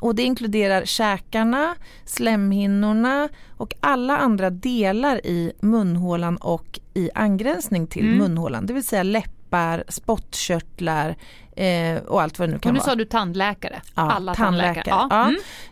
Och det inkluderar käkarna, slemhinnorna och alla andra delar i munhålan och i angränsning till Mm. munhålan. Det vill säga läppar, spottkörtlar eh, och allt vad det nu kan och nu vara. sa du tandläkare. Ja, Alla tandläkare. tandläkare. Ja.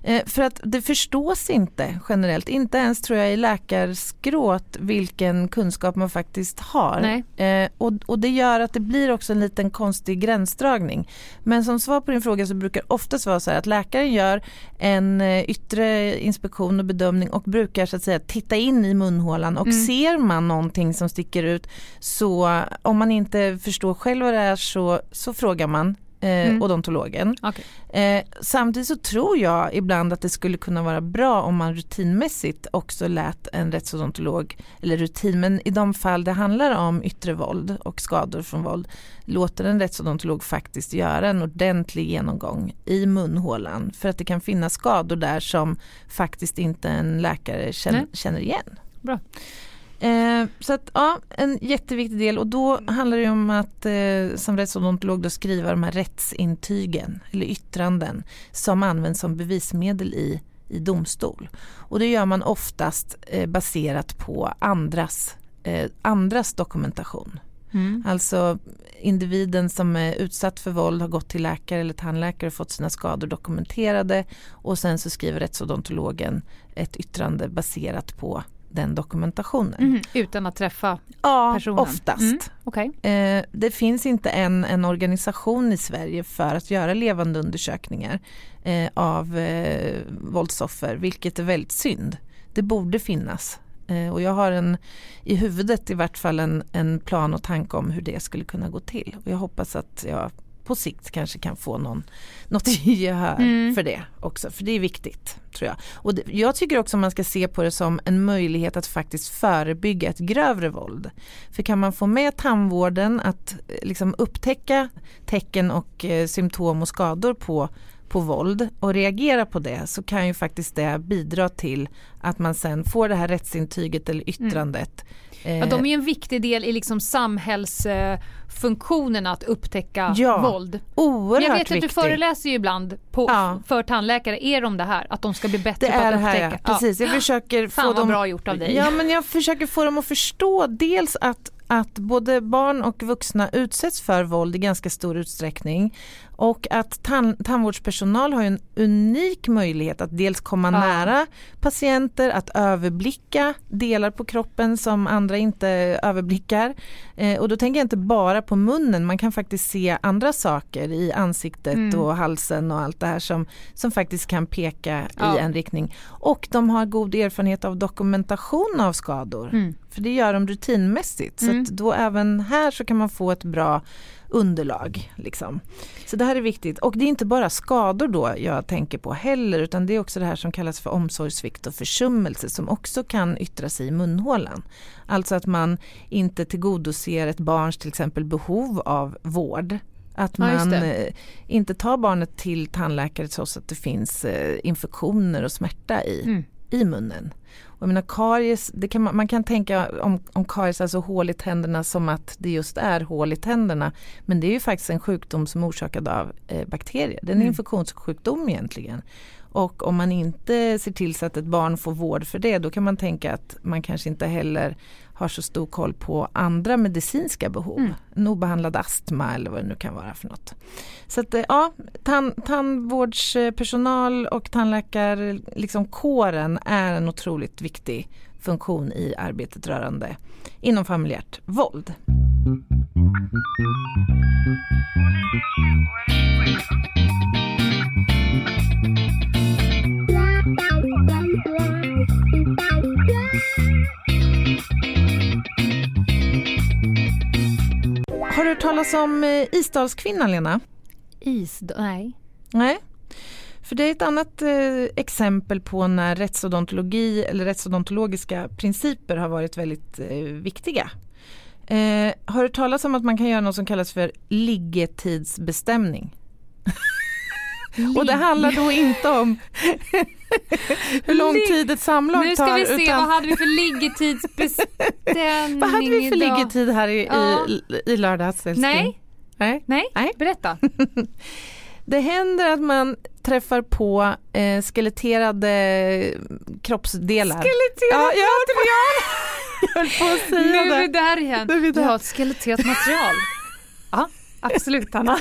Mm. Eh, För att det förstås inte generellt, inte ens tror jag i läkarskrået vilken kunskap man faktiskt har. Nej. Eh, och, och det gör att det blir också en liten konstig gränsdragning. Men som svar på din fråga så brukar det oftast vara så här att läkaren gör en eh, yttre inspektion och bedömning och brukar så att säga titta in i munhålan och Mm. ser man någonting som sticker ut så om man inte förstår själv vad det är så, så frågar man eh, Mm. odontologen. Okej. Eh, samtidigt så tror jag ibland att det skulle kunna vara bra om man rutinmässigt också lät en rättsodontolog, eller rutin, men i de fall det handlar om yttre våld och skador från våld, låter en rättsodontolog faktiskt göra en ordentlig genomgång i munhålan för att det kan finnas skador där som faktiskt inte en läkare känner, känner igen. Bra. Eh, så att ja, en jätteviktig del och då handlar det om att eh, som rättsodontolog då skriva de här rättsintygen eller yttranden som används som bevismedel i, i domstol. Och det gör man oftast eh, baserat på andras, eh, andras dokumentation. Mm. Alltså individen som är utsatt för våld har gått till läkare eller tandläkare och fått sina skador dokumenterade och sen så skriver rättsodontologen ett yttrande baserat på den dokumentationen. Mhm, Utan att träffa Ja, personen? oftast. Mm, Okej. Eh, det finns inte en, en organisation i Sverige för att göra levande undersökningar eh, av eh, våldsoffer, vilket är väldigt synd. Det borde finnas. Eh, och jag har en, i huvudet i vart fall en, en plan och tanke om hur det skulle kunna gå till. Och jag hoppas att jag på sikt kanske kan få någon, något gehör Mm. för det också. För det är viktigt tror jag. Och det, jag tycker också man ska se på det som en möjlighet att faktiskt förebygga ett grövre våld. För kan man få med tandvården att eh, liksom upptäcka tecken och eh, symptom och skador på, på våld och reagera på det så kan ju faktiskt det bidra till att man sen får det här rättsintyget eller yttrandet. Ja, Eh, de är ju en viktig del i liksom samhällsfunktionen att upptäcka Ja, våld. Oerhört jag vet att du viktig. föreläser ju ibland på, Ja. för tandläkare är de det här, att de ska bli bättre Det på att det här upptäcka. ja, precis. Jag försöker Fan få dem... bra gjort av dig. Ja men jag försöker få dem att förstå dels att, att både barn och vuxna utsätts för våld i ganska stor utsträckning och att tan- tandvårdspersonal har en unik möjlighet att dels komma Ja. nära patienter, att överblicka delar på kroppen som andra inte överblickar. Eh, och då tänker jag inte bara på munnen, man kan faktiskt se andra saker i ansiktet Mm. och halsen och allt det här som, som faktiskt kan peka Ja. i en riktning. Och de har god erfarenhet av dokumentation av skador. Mm. För det gör de rutinmässigt. Mm. Så att då även här så kan man få ett bra underlag. Liksom. Så det här är viktigt. Och det är inte bara skador då jag tänker på heller utan det är också det här som kallas för omsorgssvikt och försummelse som också kan yttra sig i munhålan. Alltså att man inte tillgodoser ett barns till exempel behov av vård. Att Ja, man det. eh, inte tar barnet till tandläkare trots att det finns eh, infektioner och smärta i, Mm. I munnen. Och jag menar karies, kan man, man kan tänka om, om karies, alltså hål i tänderna som att det just är hål i tänderna. Men det är ju faktiskt en sjukdom som är orsakad av eh, bakterier. Det är en Mm. infektionssjukdom egentligen. Och om man inte ser till så att ett barn får vård för det då kan man tänka att man kanske inte heller har så stor koll på andra medicinska behov. Mm. En obehandlad astma eller vad det nu kan vara för något. Så att eh, ja, tan- tandvårdspersonal och tandläkar, liksom kåren är en otroligt viktig funktion i arbetet rörande inom familjärt våld. Har du hört talas om eh, Isdalskvinnan Lena? Is, nej. Nej. För det är ett annat eh, exempel på när rättsodontologi eller rättsodontologiska principer har varit väldigt eh, viktiga. Eh, har du talas om att man kan göra något som kallas för liggetidsbestämning? Och det handlar då inte om hur lång tid ett samlag Nu ska tar. vi se, utan, vad hade vi för liggetidsbestämning vad hade vi för idag? liggetid här i, Ja. i, i lördags? älskling? Nej, Nej. nej, Nej. berätta. Det händer att man träffar på eh, skeletterade kroppsdelar. Skeletterat ja, material! Jag höll på att Nu säga är vi det. där igen. Nu är vi Du där. har ett skeletterat material. Ja, absolut Hanna.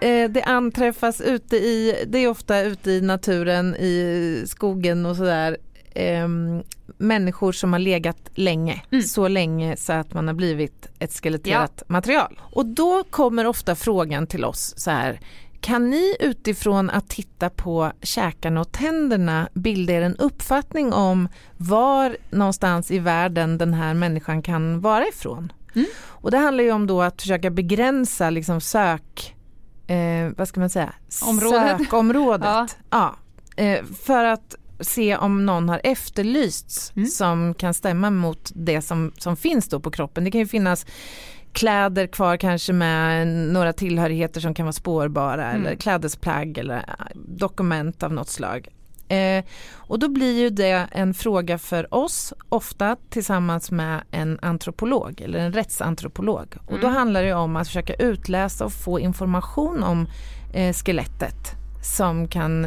Eh, det anträffas ute i, det är ofta ute i naturen, i skogen och sådär. ehm, människor som har legat länge, Mm. så länge så att man har blivit ett skeletterat material. Och då kommer ofta frågan till oss så här, kan ni utifrån att titta på käkarna och tänderna bilda er en uppfattning om var någonstans i världen den här människan kan vara ifrån? Mm. Och det handlar ju om då att försöka begränsa liksom sök, eh, vad ska man säga, Området. sökområdet. Ja. Ja. eh, för att se om någon har efterlysts Mm. som kan stämma mot det som, som finns då på kroppen. Det kan ju finnas kläder kvar kanske med några tillhörigheter som kan vara spårbara Mm. eller klädesplagg eller dokument av något slag. Eh, och då blir ju det en fråga för oss, ofta tillsammans med en antropolog eller en rättsantropolog. Och då Mm. handlar det om att försöka utläsa och få information om eh, skelettet som kan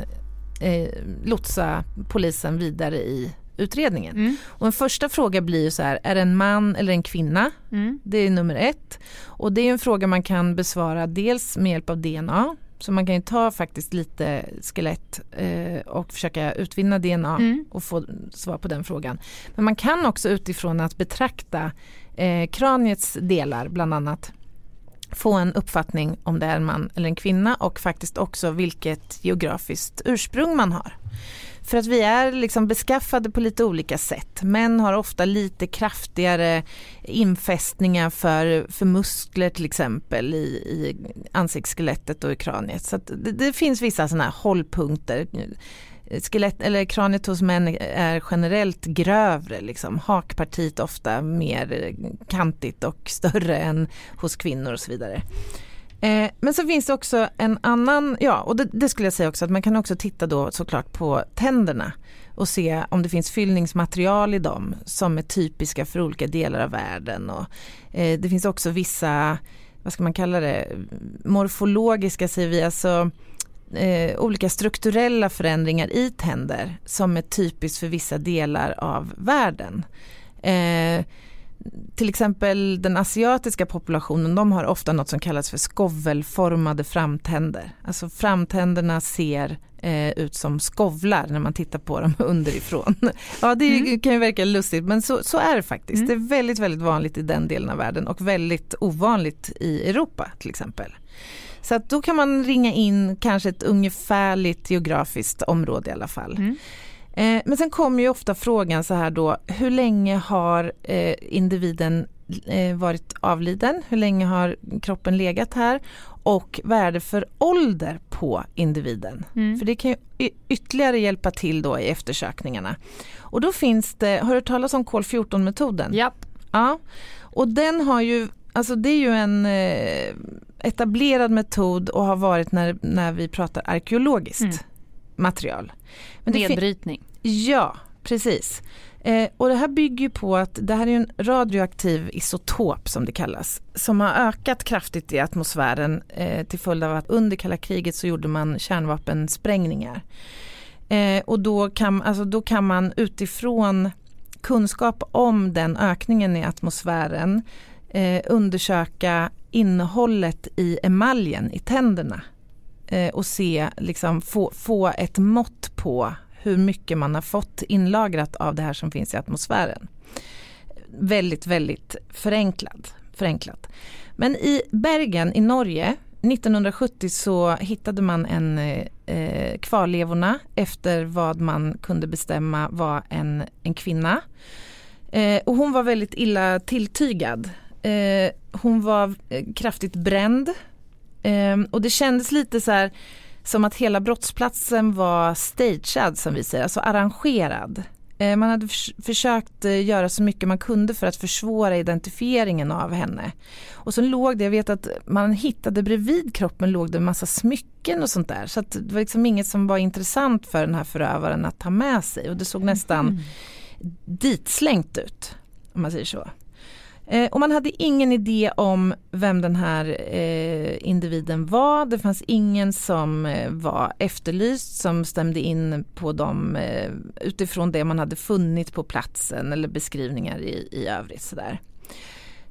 eh, lotsa polisen vidare i utredningen. Mm. Och en första fråga blir ju så här, är det en man eller en kvinna? Mm. Det är nummer ett. Och det är en fråga man kan besvara dels med hjälp av DNA. Så man kan ju ta faktiskt lite skelett eh, och försöka utvinna DNA Mm. och få svar på den frågan. Men man kan också utifrån att betrakta eh, kraniets delar bland annat få en uppfattning om det är en man eller en kvinna och faktiskt också vilket geografiskt ursprung man har. För att vi är liksom beskaffade på lite olika sätt. Män har ofta lite kraftigare infästningar för, för muskler till exempel i, i ansiktsskelettet och i kraniet. Så att det, det finns vissa sådana här hållpunkter. Skelett, eller kraniet hos män är generellt grövre, liksom. hakpartiet ofta mer kantigt och större än hos kvinnor och så vidare. Eh, men så finns det också en annan, ja och det, det skulle jag säga också att man kan också titta då såklart på tänderna och se om det finns fyllningsmaterial i dem som är typiska för olika delar av världen. Och, eh, det finns också vissa, vad ska man kalla det, morfologiska säger vi, alltså eh, olika strukturella förändringar i tänder som är typiskt för vissa delar av världen. Eh, till exempel den asiatiska populationen, de har ofta något som kallas för skovelformade framtänder. Alltså framtänderna ser eh, ut som skovlar när man tittar på dem underifrån. ja, det Mm. kan ju verka lustigt men så, så är det faktiskt. Mm. Det är väldigt, väldigt vanligt i den delen av världen och väldigt ovanligt i Europa till exempel. Så att då kan man ringa in kanske ett ungefärligt geografiskt område i alla fall. Mm. Eh, men sen kommer ju ofta frågan så här då, hur länge har eh, individen eh, varit avliden? Hur länge har kroppen legat här? Och vad är det för ålder på individen? Mm. För det kan ju ytterligare hjälpa till då i eftersökningarna. Och då finns det, har du hört talas om kol-14-metoden? Japp. Ja, och den har ju, alltså det är ju en eh, etablerad metod och har varit när, när vi pratar arkeologiskt Mm. Material. Men Nedbrytning. Ja, precis. Eh, och det här bygger ju på att det här är en radioaktiv isotop som det kallas. Som har ökat kraftigt i atmosfären eh, till följd av att under kalla kriget så gjorde man kärnvapensprängningar. Eh, och då kan, alltså, då kan man utifrån kunskap om den ökningen i atmosfären eh, undersöka innehållet i emaljen i tänderna Eh, och se, liksom, få, få ett mått på hur mycket man har fått inlagrat av det här som finns i atmosfären. Väldigt, väldigt förenklat. förenklat. Men i Bergen i Norge 1970 så hittade man en eh, kvarlevorna efter vad man kunde bestämma var en, en kvinna. Eh, och hon var väldigt illa tilltygad. Eh, hon var eh, kraftigt bränd eh, och det kändes lite så här som att hela brottsplatsen var stagead som vi säger, alltså arrangerad. Eh, Man hade förs- försökt eh, göra så mycket man kunde för att försvåra identifieringen av henne. Och så låg det, jag vet att man hittade bredvid kroppen låg det en massa smycken och sånt där. Så det var liksom inget som var intressant för den här förövaren att ta med sig. Och det såg nästan ditslängt ut, om man säger så. Eh, och man hade ingen idé om vem den här eh, individen var. Det fanns ingen som eh, var efterlyst som stämde in på dem eh, utifrån det man hade funnit på platsen eller beskrivningar i, i övrigt. Sådär.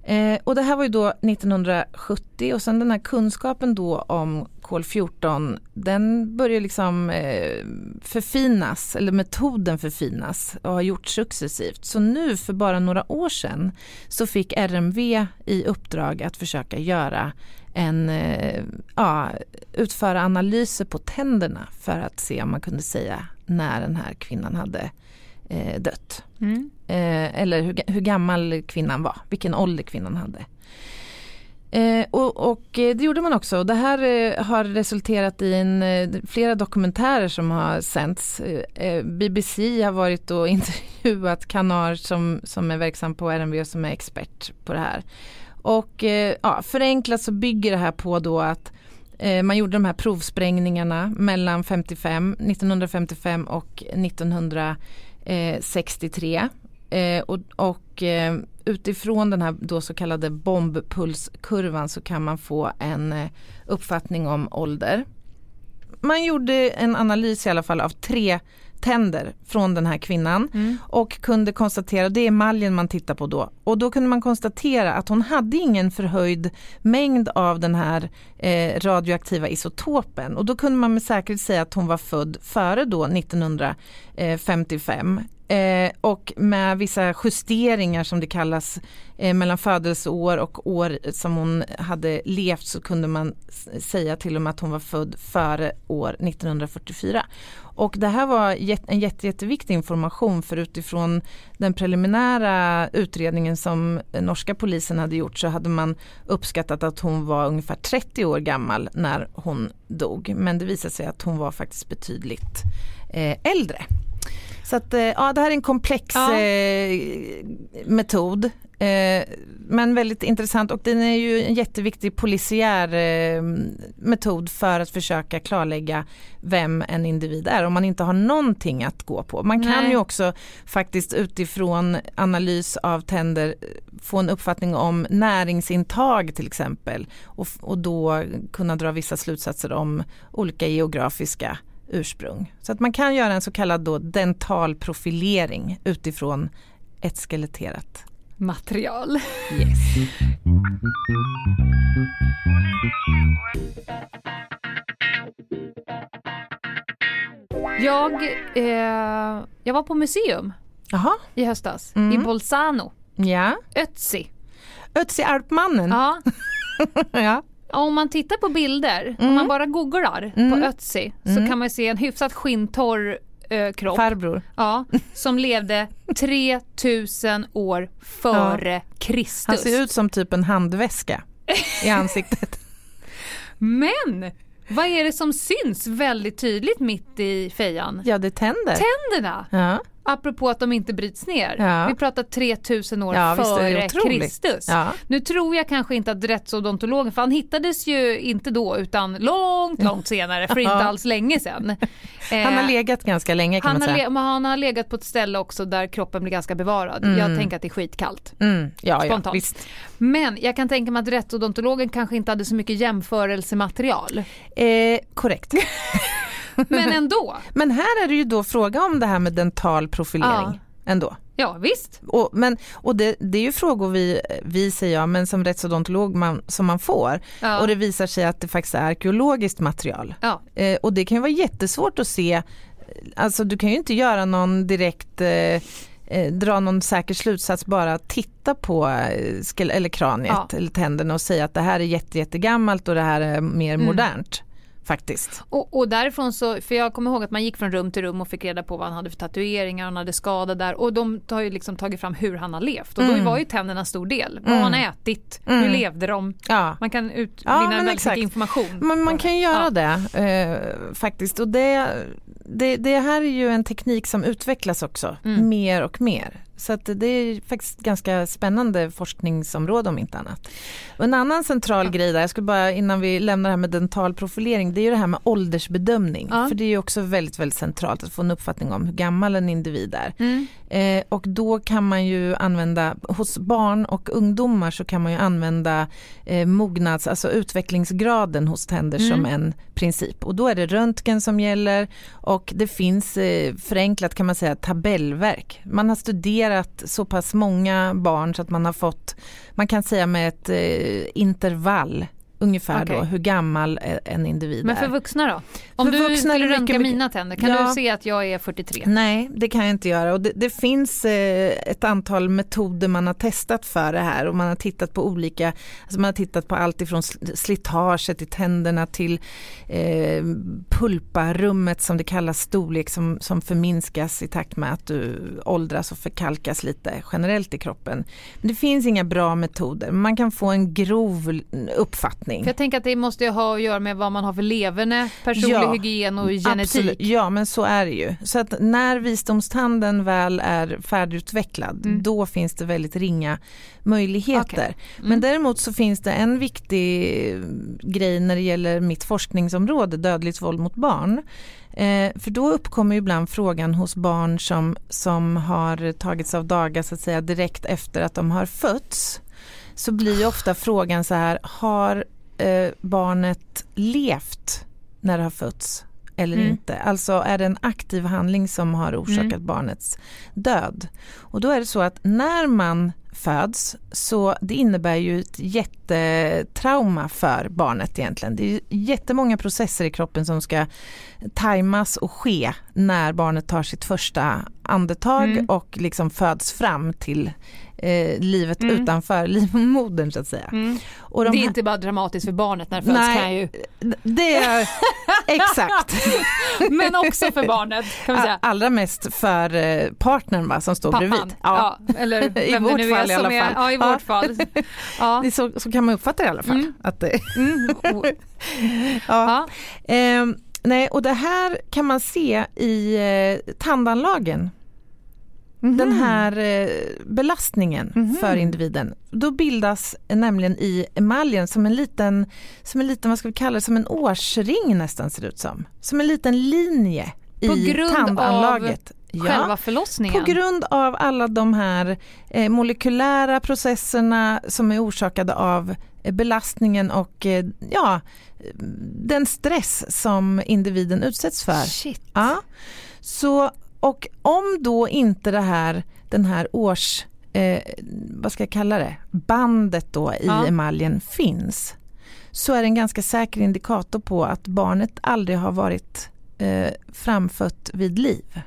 Eh, och det här var ju då 1970 och sen den här kunskapen då om kol-14 den börjar liksom eh, förfinas, eller metoden förfinas och har gjorts successivt. Så nu för bara några år sedan så fick RMV i uppdrag att försöka göra en, eh, ja, utföra analyser på tänderna för att se om man kunde säga när den här kvinnan hade eh, dött. Mm. Eh, eller hur, hur gammal kvinnan var, vilken ålder kvinnan hade. Eh, och, och eh, det gjorde man också. Det här eh, har resulterat i en, eh, flera dokumentärer som har sänts. Eh, eh, BBC har varit och intervjuat Kanar som, som är verksam på RMV och som är expert på det här. Och ja, förenklat så bygger det här på då att man gjorde de här provsprängningarna mellan 55, 1955 och 1963. Eh, eh, och och eh, utifrån den här då så kallade bombpulskurvan så kan man få en eh, uppfattning om ålder. man gjorde en analys i alla fall av tre tänder från den här kvinnan Mm. och kunde konstatera, det är emaljen man tittar på då, och då kunde man konstatera att hon hade ingen förhöjd mängd av den här eh, radioaktiva isotopen och då kunde man med säkerhet säga att hon var född före då 1955 eh, och med vissa justeringar som det kallas eh, mellan födelseår och år som hon hade levt så kunde man säga till och med att hon var född före år 1944. Och det här var en jätte, jätteviktig information för utifrån den preliminära utredningen som norska polisen hade gjort så hade man uppskattat att hon var ungefär 30 år gammal när hon dog. Men det visade sig att hon var faktiskt betydligt eh, äldre. Så att, eh, ja, det här är en komplex Ja. eh, metod. Eh, men väldigt intressant och den är ju en jätteviktig polisiär eh, metod för att försöka klarlägga vem en individ är om man inte har någonting att gå på. Man kan Nej. ju också faktiskt utifrån analys av tänder eh, få en uppfattning om näringsintag till exempel och, och då kunna dra vissa slutsatser om olika geografiska ursprung. Så att man kan göra en så kallad då dental profilering utifrån ett skeletterat Material. Yes. Jag, eh, jag var på museum Jaha, i höstas Mm. i Bolzano, ja. Ötzi. Ötzi Alpmannen. Ja, Ja. om man tittar på bilder, om Mm. man bara googlar Mm. på Ötzi så Mm. kan man se en hyfsat skinntorr eh, kropp Farbror. ja, som levde 3000 år före Kristus. Han ser ut som typ en handväska i ansiktet. Men vad är det som syns väldigt tydligt mitt i fejan? Ja, det tänder. Tänderna! Ja. Apropå att de inte bryts ner. Ja. Vi pratar 3000 år Ja, före. Kristus. Ja. Nu tror jag kanske inte att rättsodontologen, för han hittades ju inte då utan långt, långt senare, för inte alls länge sedan. Han har Eh, legat ganska länge kan han man har, säga. men han har legat på ett ställe också där kroppen blir ganska bevarad. Mm. Jag tänker att det är skitkallt. Mm, ja, Spontant. Men jag kan tänka mig att rättsodontologen kanske inte hade så mycket jämförelsematerial. Eh, korrekt. Men ändå. Men här är det ju då fråga om det här med dental profilering. Ja. Ändå. Ja visst. Och, men, och det, det är ju frågor vi, vi säger jag, men som rättsodontolog man, som man får. Ja. Och det visar sig att det faktiskt är arkeologiskt material. Ja. Eh, och det kan ju vara jättesvårt att se, alltså du kan ju inte göra någon direkt eh, eh, dra någon säker slutsats bara titta på eh, eller kraniet Ja. eller tänderna och säga att det här är jätte, jättegammalt och det här är mer Mm. modernt faktiskt. Och, och därifrån så, för jag kommer ihåg att man gick från rum till rum och fick reda på vad han hade för tatueringar, han hade skada där och de har ju liksom tagit fram hur han har levt och då Mm. var ju tänderna en stor del. Vad har han ätit? Hur Mm. levde de? Ja. Man kan utvinna men väldigt exakt. mycket information. Men man kan det. göra Ja. det eh, faktiskt och det, det, det här är ju en teknik som utvecklas också Mm. mer och mer. Så det är faktiskt ganska spännande forskningsområde om inte annat. Och en annan central grej där, jag skulle bara innan vi lämnar det här med dental profilering, det är ju det här med åldersbedömning. Ja. För det är ju också väldigt, väldigt centralt att få en uppfattning om hur gammal en individ är. Mm. Eh, och då kan man ju använda, hos barn och ungdomar så kan man ju använda eh, mognads, alltså utvecklingsgraden hos tänder Mm. som en princip. Och då är det röntgen som gäller och det finns eh, förenklat kan man säga tabellverk. Man har studerat så pass många barn så att man har fått, man kan säga med ett eh, intervall ungefär Okej. då hur gammal eh, en individ Men är. för vuxna då? Om För du vuxna skulle röntga mycket- mina tänder, kan Ja. du se att jag är 43? Nej, det kan jag inte göra. Och det, det finns eh, ett antal metoder man har testat för det här och man har tittat på olika, alltså man har tittat på allt ifrån sl- slitaget i tänderna till eh, pulparummet som det kallas, storlek som, som förminskas i takt med att du åldras och förkalkas lite generellt i kroppen. Men det finns inga bra metoder, man kan få en grov uppfattning. För jag tänker att det måste ju ha att göra med vad man har för leverne, personlig Ja, hygien och genetik. Absolut. Ja men så är det ju. Så att när visdomstanden väl är färdigutvecklad Mm. då finns det väldigt ringa möjligheter. Okej. Mm. Men däremot så finns det en viktig grej när det gäller mitt forskningsområde, dödligt våld mot barn. Eh, för då uppkommer ju ibland frågan hos barn som, som har tagits av daga så att säga direkt efter att de har fötts. Så blir ofta frågan så här, har eh, barnet levt när det har fötts eller Mm. inte. Alltså är det en aktiv handling som har orsakat Mm. barnets död. Och då är det så att när man föds så det innebär ju ett jättetrauma för barnet egentligen. Det är jättemånga processer i kroppen som ska tajmas och ske när barnet tar sitt första andetag Mm. och liksom föds fram till eh, livet Mm. utanför livmodern så att säga. Mm. De det är här- inte bara dramatiskt för barnet när det föds kan jag ju. det är exakt. Men också för barnet kan man säga. Allra mest för eh, partnern va, som står Pappan. bredvid. Ja. eller I vem vårt det nu fall i är alla är. fall. Ja, i Ja. vårt fall. Ja. Det är så, så kan man uppfatta det i alla fall. Mm. Att det, Mm. Ja. Ja. Ehm, nej, och det här kan man se i eh, tandanlagen. Mhm. Den här eh, belastningen Mhm. för individen. Då bildas nämligen i emaljen som en liten, som en liten, vad ska vi kalla det, som en årsring nästan ser det ut som. Som en liten linje På i grund tandanlaget. Själva förlossningen. På grund av alla de här eh, molekylära processerna som är orsakade av eh, belastningen och eh, ja, den stress som individen utsätts för. Shit. Ja. Så, och om då inte det här, den här års, eh, vad ska jag kalla det, bandet då i Ja. emaljen finns så är det en ganska säker indikator på att barnet aldrig har varit eh, framfött vid liv.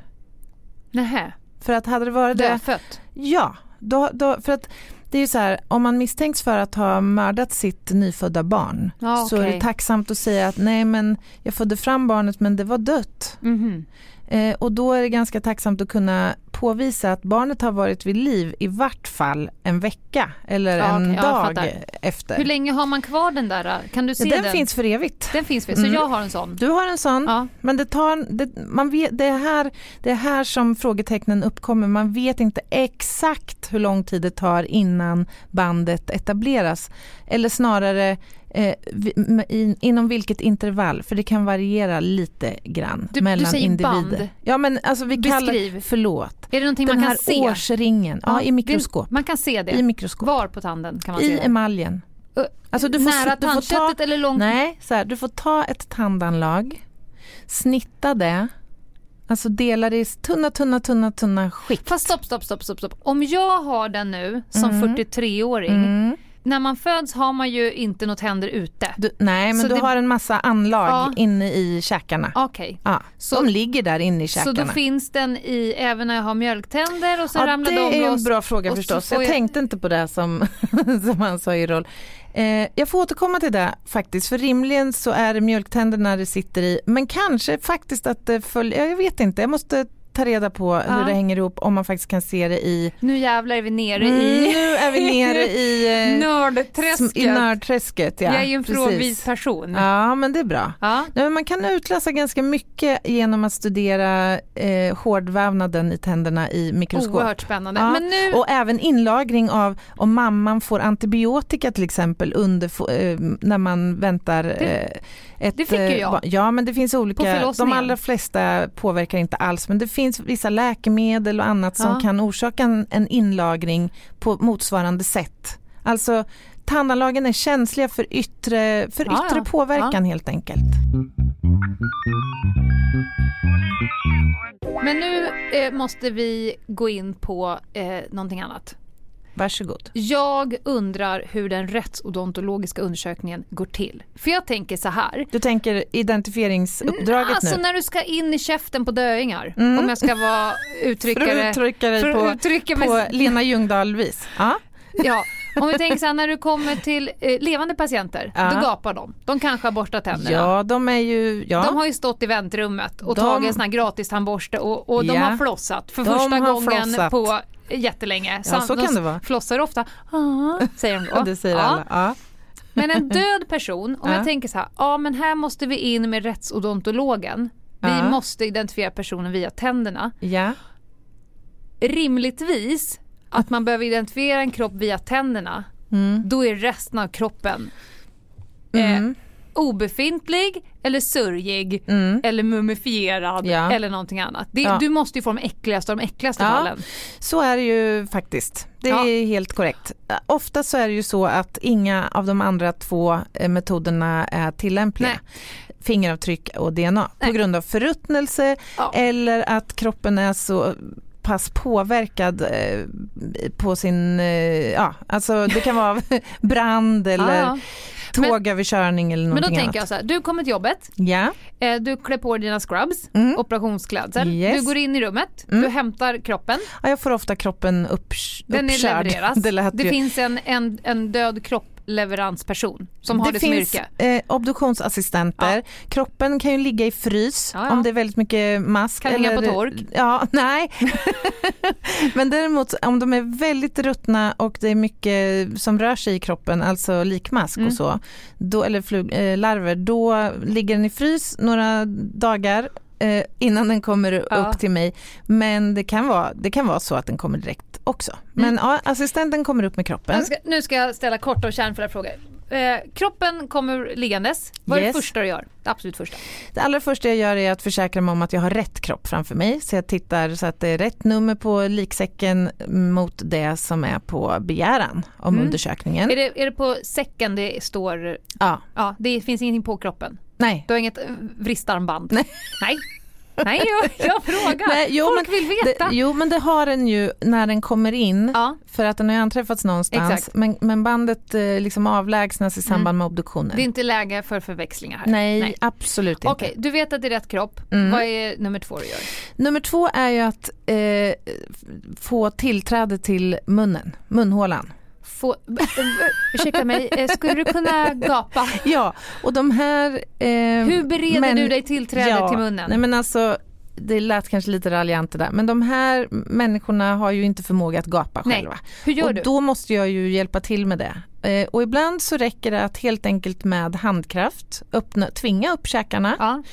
Nähä. För att hade det varit det, Dödfött. ja, då, då, för att det är ju så här, om man misstänks för att ha mördat sitt nyfödda barn Ja, så är det tacksamt att säga att nej men jag födde fram barnet men det var dött. Mhm. Eh, Eh, och då är det ganska tacksamt att kunna påvisa att barnet har varit vid liv i vart fall en vecka eller Ja, en jag dag efter. Hur länge har man kvar den där? Kan du se ja, den, den? finns för evigt. Den finns väl? Så Mm. jag har en sån? Du har en sån, Ja. men det, tar, det, man vet, det, är här, det är här som frågetecknen uppkommer. Man vet inte exakt hur lång tid det tar innan bandet etableras. Eller snarare eh, in, inom vilket intervall, för det kan variera lite grann Du- du mellan säger individer. band. Ja men alltså vi kallar, Beskriv. förlåt. Är det någonting Den man här kan se? årsringen, ja, i mikroskop. Man kan se det? I mikroskop. Var på tanden kan man se I det? emaljen. Ö, Alltså du får, Nära tandköttet ta, eller långt? Nej, så här, du får ta ett tandanlag, snitta det, alltså dela det i tunna, tunna, tunna, tunna skikt. Fast stopp, stopp, stopp, stopp, stopp. Om jag har den nu som Mm. 43-åring. Mm. När man föds har man ju inte något händer ute. Du, nej, men Så du det- har en massa anlag Ja. inne i käkarna. Okej. Ja, Så- de ligger där inne i Så käkarna. då finns den i, även när jag har mjölktänder och så ja, ramlar det de är en bra fråga så förstås. Jag jag- tänkte inte på det som, som han sa i roll. Eh, jag får återkomma till det faktiskt, för rimligen så är det mjölktänderna det sitter i, men kanske faktiskt att det följer, jag vet inte, jag måste ta reda på hur Ja. det hänger ihop om man faktiskt kan se det i Nu jävlar är vi nere Mm, i Nu är vi nere i, eh, nördträsket. i nördträsket. Ja, jag är ju en frågvis person. Ja, men det är bra. Ja. Nej, man kan utläsa ganska mycket genom att studera eh, hårdvävnaden i tänderna i mikroskop. Oerhört spännande. Ja, Men nu, Och även inlagring av om mamman får antibiotika till exempel under, eh, när man väntar eh, ett det fick ju eh, jag. Ja men det finns olika, de allra flesta påverkar inte alls men det finns vissa läkemedel och annat som Ja. kan orsaka en, en inlagring på motsvarande sätt. Alltså tandanlagen är känsliga för yttre, för Ja, yttre ja. påverkan helt enkelt. men nu eh, måste vi gå in på eh, någonting annat. Varsågod. Jag undrar hur den rättsodontologiska undersökningen går till. För jag tänker så här. Du tänker identifieringsuppdraget alltså nu? när du ska in i käften på döingar. Mm. Om jag ska vara För uttryckare. att uttrycka dig för på, uttrycka mig- på Lena Ljungdahl-vis. Ja. Ja, om vi tänker så här, när du kommer till eh, levande patienter, Ja. då gapar de. De kanske har borstat tänderna. ja, de är ju... Ja. De har ju stått i väntrummet och De- tagit en sån här gratis tandborste och, och de Ja. har flossat för De första gången flossat. på jättelänge. Ja, så de kan det vara. flossar ofta, ah, säger de då. Det säger alla. Ja. Men en död person, om Ja. jag tänker så här, ja men här måste vi in med rättsodontologen. Vi måste identifiera personen via tänderna. ja. Rimligtvis att man behöver identifiera en kropp via tänderna, Mm. då är resten av kroppen eh, Mm. Obefintlig eller sörjig Mm. eller mumifierad Ja. eller någonting annat. Det, Ja. Du måste ju få de äckligaste av de äckligaste Ja. fallen. Så är det ju faktiskt. Det är helt korrekt. Ofta så är det ju så att inga av de andra två eh, metoderna är tillämpliga. Nej. fingeravtryck och DNA Nej. på grund av förruttnelse Ja. eller att kroppen är så pass påverkad eh, på sin, eh, ja alltså det kan vara brand eller Ja, ja. Men- tågöverkörning eller Men då någonting tänker annat. jag så här, du kommer till jobbet, Ja, eh, du klär på dina scrubs, Mm. operationsklädsel, Yes. du går in i rummet, Mm. du hämtar kroppen, ja, jag får ofta kroppen upp, den är uppkörd. levereras. Det, Det finns en, en, en död kroppleveransperson som har det, det som finns yrke. eh, obduktionsassistenter. Ja. Kroppen kan ju ligga i frys Ja, ja. om det är väldigt mycket mask. Kan hänga på tork. Ja, nej. Men däremot om de är väldigt ruttna och det är mycket som rör sig i kroppen, alltså likmask Mm. och så, då, eller flug, eh, larver, då ligger den i frys några dagar eh, innan den kommer Ja. upp till mig. Men det kan, vara, det kan vara så att den kommer direkt också. Mm. Men ja, assistenten kommer upp med kroppen. Ska, nu ska jag ställa korta och kärnfulla frågor. Eh, kroppen kommer liggandes. Vad är Yes. det första du gör? Det absolut första. Det allra första jag gör är att försäkra mig om att jag har rätt kropp framför mig. Så jag tittar så att det är rätt nummer på liksäcken mot det som är på begäran om Mm. undersökningen. Är det, är det på säcken det står, Ja, ja det finns ingenting på kroppen? Nej. Du har inget eh, vristarmband? Nej. Nej, Nej jag, jag frågar. Nej, jo, Folk men vill veta. Det, jo men det har den ju när den kommer in. Ja, För att den har anträffats någonstans. Exakt. Men, men bandet eh, liksom avlägsnas i samband med obduktionen. det är inte läge för förväxlingar här. Nej, absolut inte. Okej, du vet att det är rätt kropp. Mm. Vad är nummer två du gör? Nummer två är ju att eh, få tillträde till munnen, munhålan. Få, ursäkta mig, eh, skulle du kunna gapa? Ja, och de här... Eh, Hur bereder men- du dig tillträde ja, till munnen? Nej men alltså, det lät kanske lite raljant det där, men de här människorna har ju inte förmåga att gapa Nej. själva. Hur gör och du? då måste jag ju hjälpa till med det. Eh, och ibland så räcker det att helt enkelt med handkraft öppna, tvinga upp käkarna. Ja.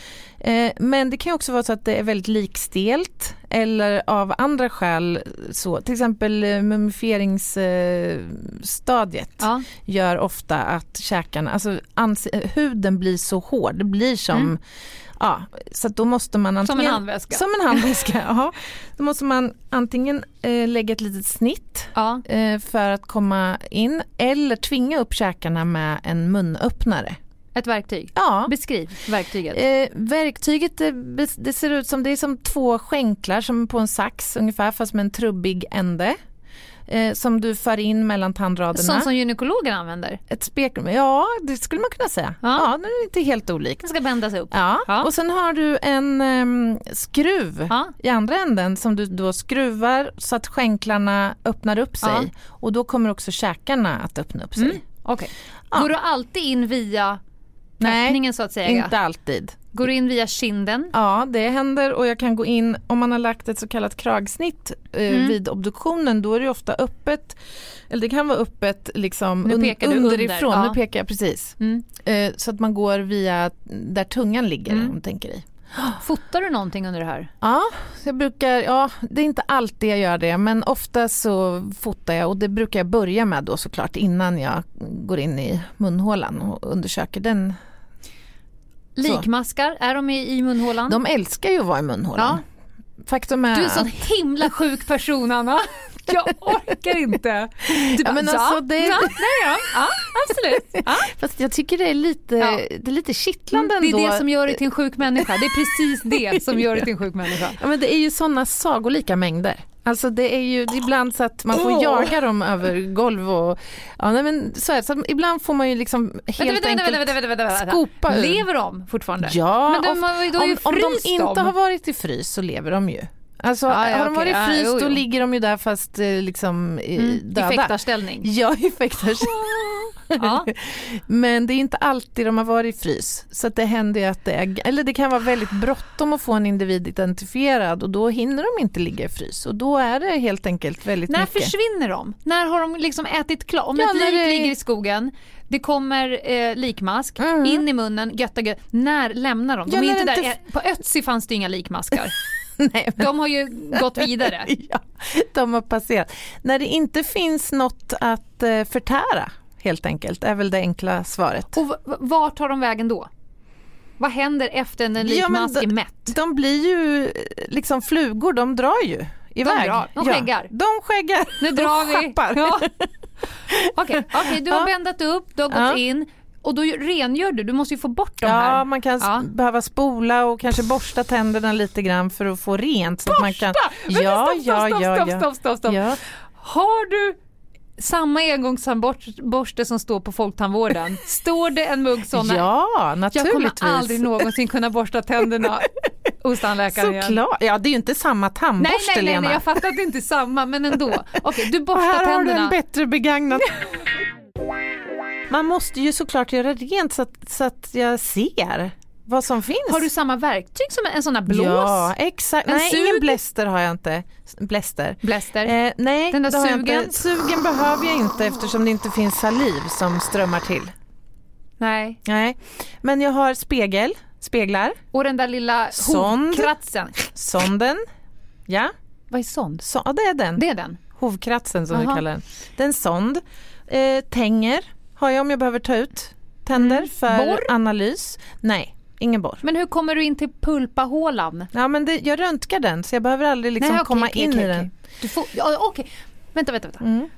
Eh, men det kan också vara så att det är väldigt likstelt eller av andra skäl så, till exempel eh, mumifieringsstadiet Ja. gör ofta att käkarna, alltså huden blir så hård, det blir som, Mm. Ja, så då måste man Som antingen en handväska. som en handväska, ja. Då måste man antingen eh, lägga ett litet snitt Ja. eh, för att komma in eller tvinga upp käkarna med en munöppnare. Ett verktyg. Ja. Beskriv verktyget. Eh, verktyget det, det ser ut som det är som två skänklar som på en sax ungefär fast med en trubbig ände. Eh, som du för in mellan tandraderna. Sånt som gynekologen använder. Ett spekrum, ja det skulle man kunna säga. Ja. Ja, det är inte helt olikt. Den ska bändas upp. Ja. Ja. och sen har du en ehm, skruv Ja. i andra änden som du då skruvar så att skänklarna öppnar upp sig. Ja. Och då kommer också käkarna att öppna upp sig. Mm. Ja. Går du alltid in via öppningen så att säga? inte alltid. Går du in via kinden? Ja, det händer och jag kan gå in om man har lagt ett så kallat kragsnitt eh, Mm. vid obduktionen. Då är det ofta öppet, eller det kan vara öppet liksom Nu un- pekar du underifrån. under, Nu ja. pekar jag precis. Mm. Eh, så att man går via där tungan ligger Mm. om du tänker i. Fotar du någonting under det här? Ja, jag brukar, ja, det är inte alltid jag gör det men ofta så fotar jag och det brukar jag börja med då såklart innan jag går in i munhålan och undersöker den. Likmaskar, är de i, i munhålan? De älskar ju att vara i munhålan. Faktum är Du är en sån att- himla sjuk person Anna. Jag orkar inte. Du Ja, men alltså, det- ja, nej, ja, ja, absolut. Ja. Fast jag tycker det är lite, Ja. det är lite kittlande Mm, Det ändå. är det som gör dig till en sjuk människa. Det är precis det som gör dig till en sjuk människa. Ja, men det är ju sådana sagolika mängder. Alltså det är ju det är ibland så att man får Åh. jaga dem över golv och ja, nej, men så är det. Så ibland får man ju liksom helt Vänta, enkelt vänta, vänta, vänta, vänta. skopa ur. Lever de fortfarande? Ja, Men de om, ju om, om de inte dem. har varit i frys så lever de ju. Alltså Ja, ja, har de varit i frys jo, då ligger de ju där fast eh, liksom Mm, I döda. fäktarställning. Ja, i fäktarställning. Ja. Men det är inte alltid de har varit i frys. Så det händer att det är, eller det kan vara väldigt bråttom att få en individ identifierad och då hinner de inte ligga i frys och då är det helt enkelt väldigt När mycket. försvinner de? När har de liksom ätit klart? Om Ja, ett lik det- ligger i skogen, det kommer eh, likmask, Mm. in i munnen, götta gött. När lämnar de? De Ja, är inte där. inte- På Ötzi fanns det inga likmaskar. Nej, men, De har ju gått vidare. ja, de har passerat. När det inte finns något att eh, förtära helt enkelt är väl det enkla svaret. Och vart tar de vägen då? Vad händer efter en Ja, likmask då- är mätt? De blir ju liksom flugor, de drar ju iväg. drar, de Ja, skäggar. de skäggar. Nu drar de vi. Ja. Okej, okej, du har Ja. bändat upp, du har gått Ja. in. Och då rengör du, du måste ju få bort de Ja, här. man kan Ja. behöva spola och kanske borsta tänderna lite grann för att få rent. Så att man kan... Vänta, Ja, stopp, stopp, ja, stopp, ja, stopp, ja. stopp, stopp, stopp. Ja. Har du samma engångsborste som står på Folktandvården? Står det en mugg sådana? ja, Jag naturligtvis. kommer aldrig någonsin kunna borsta tänderna hos tandläkaren igen. Såklart. Ja, det är ju inte samma Nej, tandborste, nej, nej, Lena. nej, jag fattar att det inte är samma, men ändå. Okej, du Och borstar här har du tänderna. en bättre begagnad. Man måste ju såklart göra rent så att, så att jag ser vad som finns. Har du samma verktyg som en sån här blås? Ja, exakt. En nej, sug? ingen bläster har jag inte. Bläster. Bläster? Eh, nej, Den där sugen? Sugen behöver jag inte eftersom det inte finns saliv som strömmar till. Nej. Nej, men jag har spegel, speglar, Och den där lilla Sond. hovkratsen. sonden. Ja, Vad är sond? så, ja, det är den. Det är den? Hovkratsen som vi Aha. kallar den. Det är en sond. Eh, tänger har jag om jag behöver ta ut tänder Mm. för Borr? analys. Nej, ingen borr. Men hur kommer du in till pulpahålan? Ja, men det, jag röntgar den så jag behöver aldrig liksom okej, komma okej, in okej, i den. Du får, ja, okej. Vänta, vänta, vänta. Mm.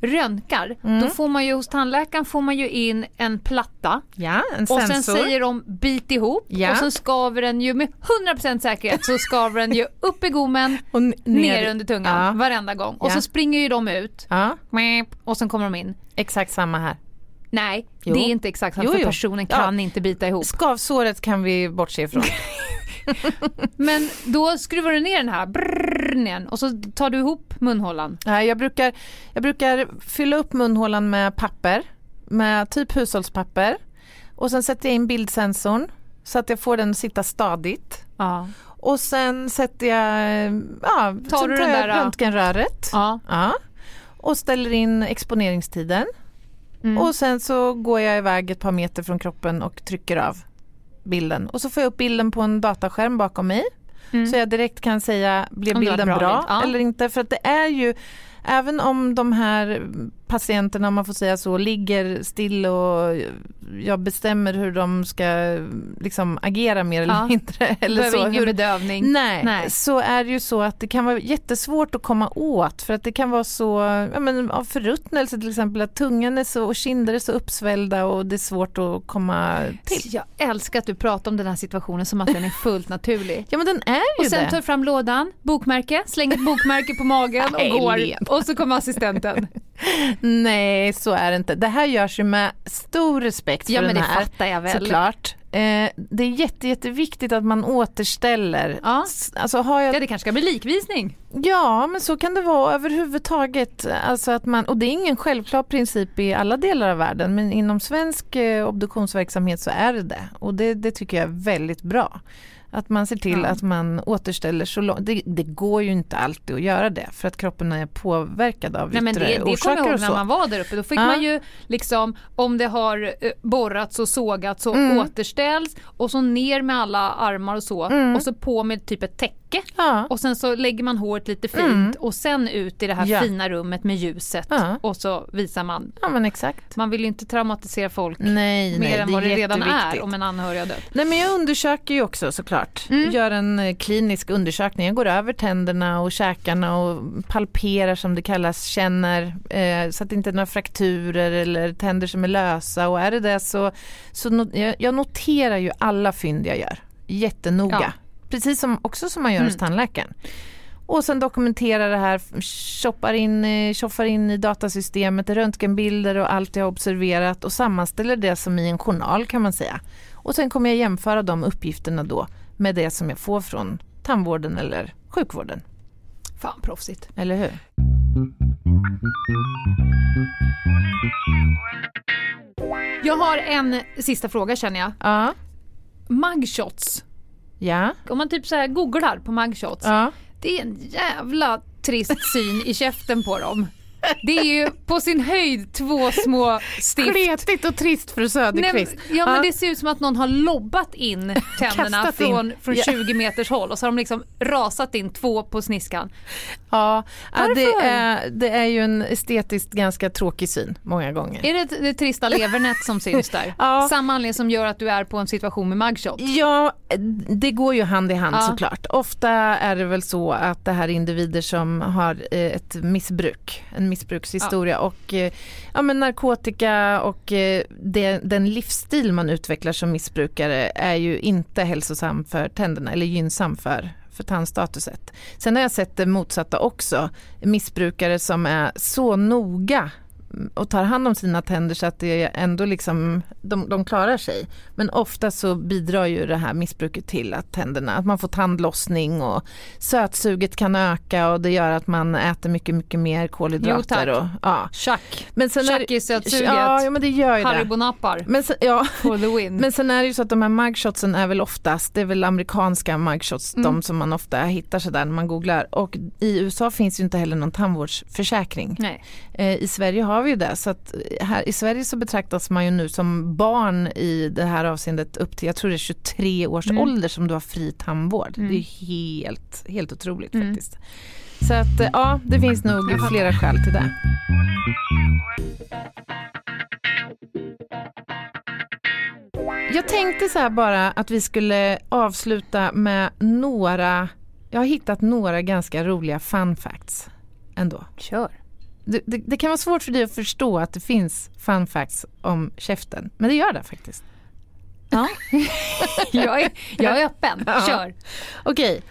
Röntgar, då får man ju hos tandläkaren får man ju in en platta Ja, en och sen säger de bit ihop Ja. och sen skaver den ju med 100% säkerhet så skaver den ju upp i gommen, och n- ner, under tungan Ja. varenda gång och så springer ju de ut Ja, och sen kommer de in. exakt samma här. Nej, Jo. det är inte exakt Jo, för personen Ja. kan inte bita ihop. Skavsåret kan vi bortse ifrån. Men då skruvar du ner den här brrrr, ner, och så tar du ihop munhålan. Nej, jag, brukar, jag brukar fylla upp munhålan med papper, med typ hushållspapper. Och sen sätter jag in bildsensorn så att jag får den att sitta stadigt. Ja. Och sen sätter jag, ja, Tar du tar den där, röntgenröret. ja. Ja. Och ställer in exponeringstiden. Mm. Och sen så går jag iväg ett par meter från kroppen och trycker av bilden. Och så får jag upp bilden på en dataskärm bakom mig. Så jag direkt kan säga, blev Mm. Bilden bra bra, ja. eller inte? För att det är ju, även om de här patienterna, om man får säga så, ligger still och jag bestämmer hur de ska liksom agera mer eller Ja. mindre. Eller så. ingen hur, bedövning. Nej, Nej. så är det ju så att det kan vara jättesvårt att komma åt för att det kan vara så, ja men av förruttnelse till exempel, att tungan är så och kinder är så uppsvällda och det är svårt att komma till. Jag älskar att du pratar om den här situationen som att den är fullt naturlig. Ja men den är ju Och sen det. tar fram lådan, bokmärke, slänger ett bokmärke på magen och går. Och så kommer assistenten. Nej så är det inte. Det här görs ju med stor respekt för Ja men den det här. fattar jag väl. Såklart. Eh, det är jätte, jätteviktigt att man återställer. Ja. Alltså har jag Ja det kanske ska bli likvisning. Ja, men så kan det vara överhuvudtaget. Alltså att man, och det är ingen självklar princip i alla delar av världen, men inom svensk eh, obduktionsverksamhet så är det det. Och det, det tycker jag är väldigt bra. Att man ser till Ja. att man återställer så långt. Det, det går ju inte alltid att göra det för att kroppen är påverkad av Nej, men yttre det, det kommer orsaker jag ihåg när man var där uppe. Då fick Ja. man ju liksom, om det har eh, borrats och sågats och Mm. återställs och så ner med alla armar och så Mm. och så på med typ ett täcke Ja. och sen så lägger man håret lite fint Mm. och sen ut i det här Ja. fina rummet med ljuset Ja. och så visar man. ja, men exakt. Man vill ju inte traumatisera folk Nej, nej, mer än det vad det redan är om en anhörig har dött. Nej men jag undersöker ju också såklart. Mm. Gör en eh, klinisk undersökning. Jag går över tänderna och käkarna och palperar som det kallas, känner eh, så att det inte är några frakturer eller tänder som är lösa och är det det så, så no, jag, jag noterar ju alla fynd jag gör jättenoga. Ja. Precis som också som man gör hos Mm. tandläkaren. Och sen dokumenterar det här, shoppar in, tjoffar in i datasystemet, röntgenbilder och allt jag har observerat och sammanställer det som i en journal kan man säga. Och sen kommer jag jämföra de uppgifterna då med det som jag får från tandvården eller sjukvården. Fan proffsigt. Eller hur? Jag har en sista fråga känner jag. Ja. Mugshots. Ja. Om man typ så här googlar på mugshots. ja. Det är en jävla trist syn i käften på dem. Det är ju på sin höjd två små stift. Kletigt och trist Nej, Söderqvist. ja men det ser ut som att någon har lobbat in tänderna Kastat in. från, från Ja. 20 meters håll och så har de liksom rasat in två på sniskan. Ja, det, är, det är ju en estetiskt ganska tråkig syn många gånger. Är det det trista levernät som syns där? Ja. Samma anledning som gör att du är på en situation med mugshot? Ja, det går ju hand i hand Ja. såklart. Ofta är det väl så att det här är individer som har eh, ett missbruk, en en missbrukshistoria och eh, ja, men narkotika och eh, det, den livsstil man utvecklar som missbrukare är ju inte hälsosam för tänderna eller gynnsam för för tandstatuset. Sen har jag sett det motsatta också, missbrukare som är så noga och tar hand om sina tänder så att det ändå liksom, de, de klarar sig. Men ofta så bidrar ju det här missbruket till att tänderna, att man får tandlossning och sötsuget kan öka och det gör att man äter mycket, mycket mer kolhydrater. Jo, tack. och, ja. Tjack. Men sen är- Tjack i sötsuget. Ja, ja men det gör ju. Haribo-nappar Men sen, ja. for the win. Men sen är det ju så att de här mugshotsen är väl oftast, det är väl amerikanska mugshots, Mm. de som man ofta hittar sådär när man googlar. Och i USA finns ju inte heller någon tandvårdsförsäkring. Nej. Eh, I Sverige har vi ju det, så att här i Sverige så betraktas man ju nu som barn i det här avseendet upp till, jag tror det är 23 års Mm. ålder som du har fri tandvård. Mm. Det är helt, helt otroligt Mm. faktiskt. Så att eh, ja, det finns nog flera skäl till det. Jag tänkte så här bara att vi skulle avsluta med några, jag har hittat några ganska roliga fun facts ändå. Kör. Det, det, det kan vara svårt för dig att förstå att det finns fun facts om käften, men det gör det faktiskt. Ja. jag, är, jag är öppen. Ja. Kör. Okej,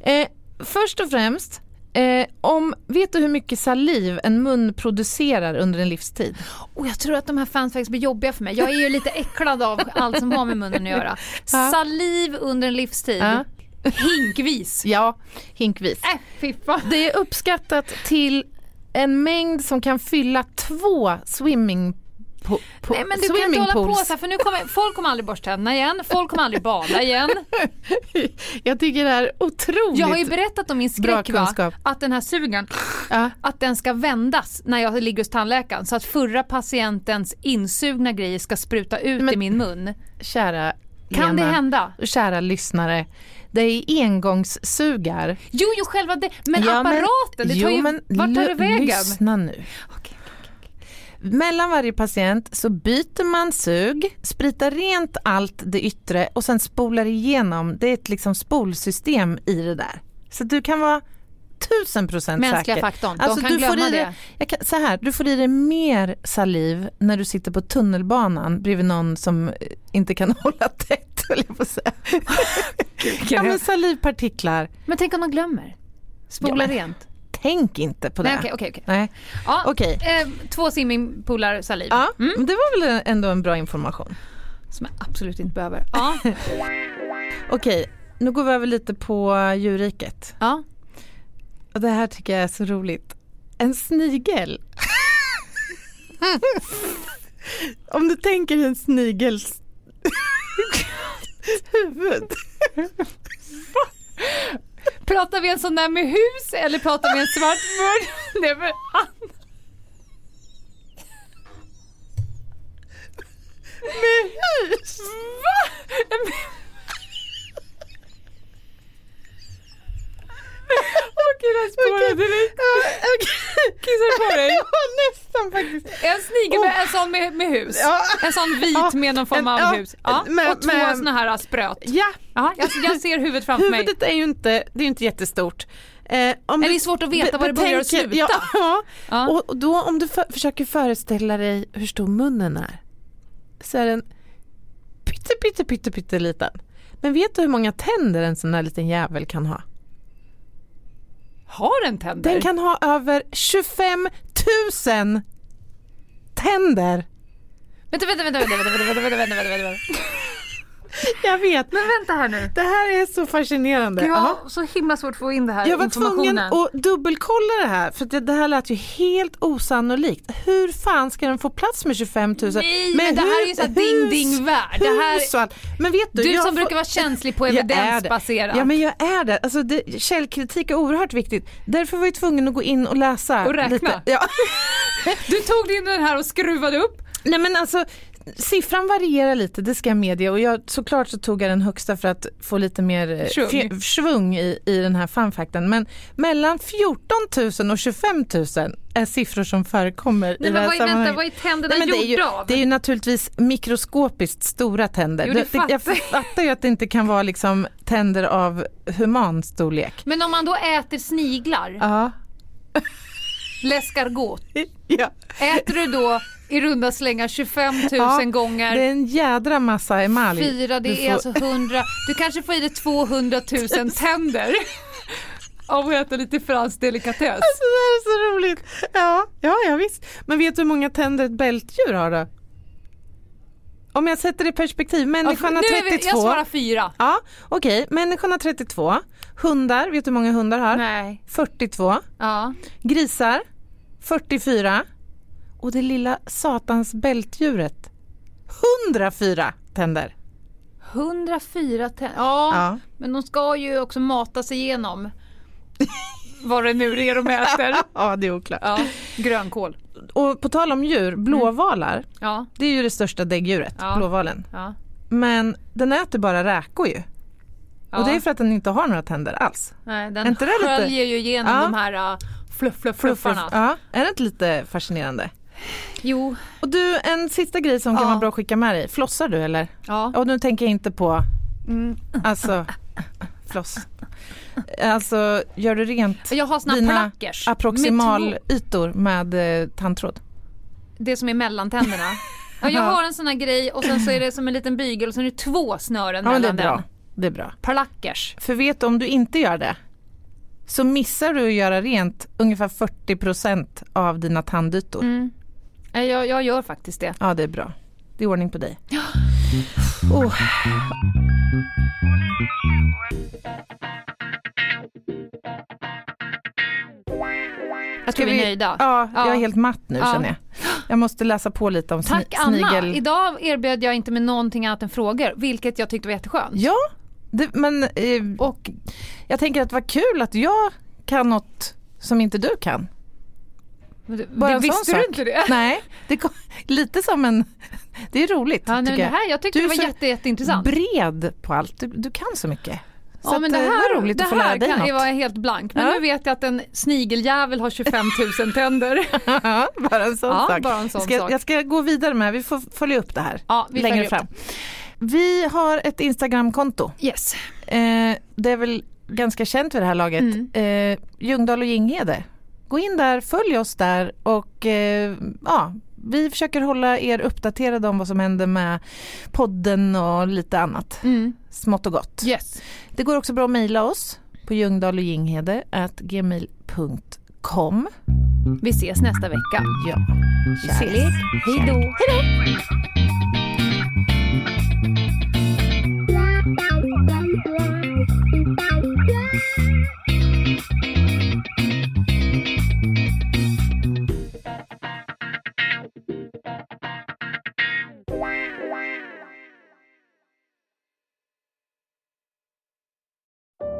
eh, först och främst, eh, om, vet du hur mycket saliv en mun producerar under en livstid? Och jag tror att de här fanfacts blir jobbiga för mig. Jag är ju lite äcklad av allt som har med munnen att göra. Ja. Saliv under en livstid. Ja. Hinkvis. Ja, hinkvis. Äh. Det är uppskattat till en mängd som kan fylla två swimming po- po- Nej men du kan inte hålla på så här, för nu kommer folk kommer aldrig borsta tänderna igen, folk kommer aldrig bada igen. Jag tycker det här är otroligt Jag har ju berättat om min skräck va, att den här sugen, Ja. att den ska vändas när jag ligger hos tandläkaren så att förra patientens insugna grejer ska spruta ut Men- i min mun. Kära Kan Lena, det hända? kära lyssnare, det är engångssugar. Jo, jo själva det, men Ja, apparaten, det tar jo, ju, men vart tar det vägen? Lyssna nu. Okej. Mellan varje patient så byter man sug, spritar rent allt det yttre och sen spolar igenom. Det är ett liksom spolsystem i det där. Så du kan vara tusen procent Mänskliga säker. faktorn, de Alltså, kan du får glömma i dig- det. Jag kan, så här, du får i dig mer saliv när du sitter på tunnelbanan bredvid någon som eh, inte kan hålla tätt, höll jag på att säga. ja, men salivpartiklar, Men tänk om de glömmer? Spola Ja, rent? tänk inte på det. Nej, okej, okej, okej. Nej. Ja, Okej. eh, två swimmingpoolar saliv. Ja, Mm. men det var väl ändå en bra information. Som jag absolut inte behöver. Ja. Okej, nu går vi över lite på djurriket. ja. Och det här tycker jag är så roligt. En snigel. Om du tänker en snigels huvud. Pratar vi en sån där med hus eller pratar vi en svart mun? Nej, men, Med hus. Okej, där spårade det lite. Kissar på dig? Ja, nästan faktiskt. En snigel med, en sån med, med hus. Ja. En sån vit Ja, med någon form av ja, hus. Ja. med- och två med- såna här spröt. Ja, Ja, jag, jag ser huvudet framför mig. huvudet är ju inte, det är inte jättestort. Eh, om Är du det svårt att veta var det börjar och slutar? Ja, ja. Ja. Och då om du för, försöker föreställa dig hur stor munnen är så är den pytte, pytte, pytte, liten. Men vet du hur många tänder en sån där liten jävel kan ha? Har den tänder? Den kan ha över 25 000 tänder. Vänta, vänta, vänta, vänta, vänta, vänta, vänta, vänta, vänta. Jag vet. Men vänta här nu. Det här är så fascinerande. Jag Ja. har så himla svårt att få in det här Jag var tvungen att dubbelkolla det här för det, det här lät ju helt osannolikt. Hur fan ska den få plats med 25 000? Nej, men det här är ju så ding, ding, värld. Det här-. Men vet du, Du som får- brukar vara känslig på evidensbaserat. Ja men jag är det. Alltså det. Källkritik är oerhört viktigt. Därför var jag tvungen att gå in och läsa. Och räkna. Lite. Ja. Du tog din den här och skruvade upp. Nej men alltså siffran varierar lite, det ska jag medge och jag, såklart så tog jag den högsta för att få lite mer eh, Svung. i, i den här funfacten. Men mellan 14 000 och 25 000 är siffror som förekommer i Nej, det men vad är, vänta, vad är tänderna Nej, men det, är ju, gjorda av? det är ju naturligtvis mikroskopiskt stora tänder. Jo, det Det- jag. fattar ju att det inte kan vara liksom tänder av human storlek. Men om man då äter sniglar, Ja. L'escargot. Ja. Äter du då i runda slängar 25 000 Ja, gånger Det är en jädra massa emalj. Fyra, det Du är får- alltså 100. Du kanske får i dig 200 000 tänder. Av att äta lite fransk delikatess. Alltså, det här är så roligt. Ja, ja, ja visst. Men vet du hur många tänder ett bältdjur har då? Om jag sätter det i perspektiv, människan har är vi, 32. jag svarar fyra. Ja, okej. Människan har 32. Hundar, vet du hur många hundar har? Nej. 42. Ja. Grisar, 44. Och det lilla satans bältdjuret, 104 tänder. 104 tänder. Ja, Ja. men de ska ju också mata sig igenom vad det nu är de äter. Ja, det är oklart. Ja, grönkål. Och på tal om djur, blåvalar, Ja, det är ju det största däggdjuret, Ja. blåvalen. ja. Men den äter bara räkor ju. ja. Och det är för att den inte har några tänder alls. Nej, den inte det lite- sköljer ju igenom Ja. de här uh, fluff, fluff, fluffarna. Ja, är det inte lite fascinerande? Jo, Och du, en sista grej som kan Ja. vara bra att skicka med dig. Flossar du eller? ja. Och nu tänker jag inte på, Mm. alltså, floss. Alltså, gör du rent Jag har såna dina approximalytor med eh, tandtråd? Det som är mellantänderna. Ja, jag har en sån här grej och sen så är det som en liten bygel och sen är det två snören Ja, men det är mellan bra. den. Det är bra. Plackers. För vet du, om du inte gör det så missar du att göra rent ungefär 40% av dina tandytor. Mm. Nej, Jag, jag gör faktiskt det. Ja, det är bra. Det är ordning på dig. Oh. Jag tror vi är nöjda. Ja, jag är Ja. helt matt nu Ja. känner jag. Jag måste läsa på lite om Tack sni- Anna. snigel... Idag erbjöd jag inte med någonting annat än frågor, vilket jag tyckte var jätteskönt. Ja, det, men eh, och jag tänker att det var kul att jag kan något som inte du kan. Bara det, visste du inte det? Nej, det kom, lite som en... Det är roligt Ja, nej, det här, jag tyckte Du det var jätte, jätteintressant. bred på allt. Du, du kan så mycket. Så Ja, men det eh, här, var roligt det att få lära dig kan något. jag vara helt blank. Men Ja. nu vet jag att en snigeljävel har 25 000 tänder. Bara en sån Ja, sak. bara en sån ska, sak. Jag ska gå vidare med, vi får följa upp det här Ja, vi längre fram. Vi har ett Instagramkonto. Yes. Eh, det är väl ganska känt vid det här laget. Mm. Eh, Ljungdahl och Ginghede. Gå in där, följ oss där och eh, ja, vi försöker hålla er uppdaterade om vad som händer med podden och lite annat Mm. smått och gott. Yes. Det går också bra att mejla oss på ljungdahloginghede.gmail.com. Vi ses nästa vecka. Ja, Kärlek. Hej då.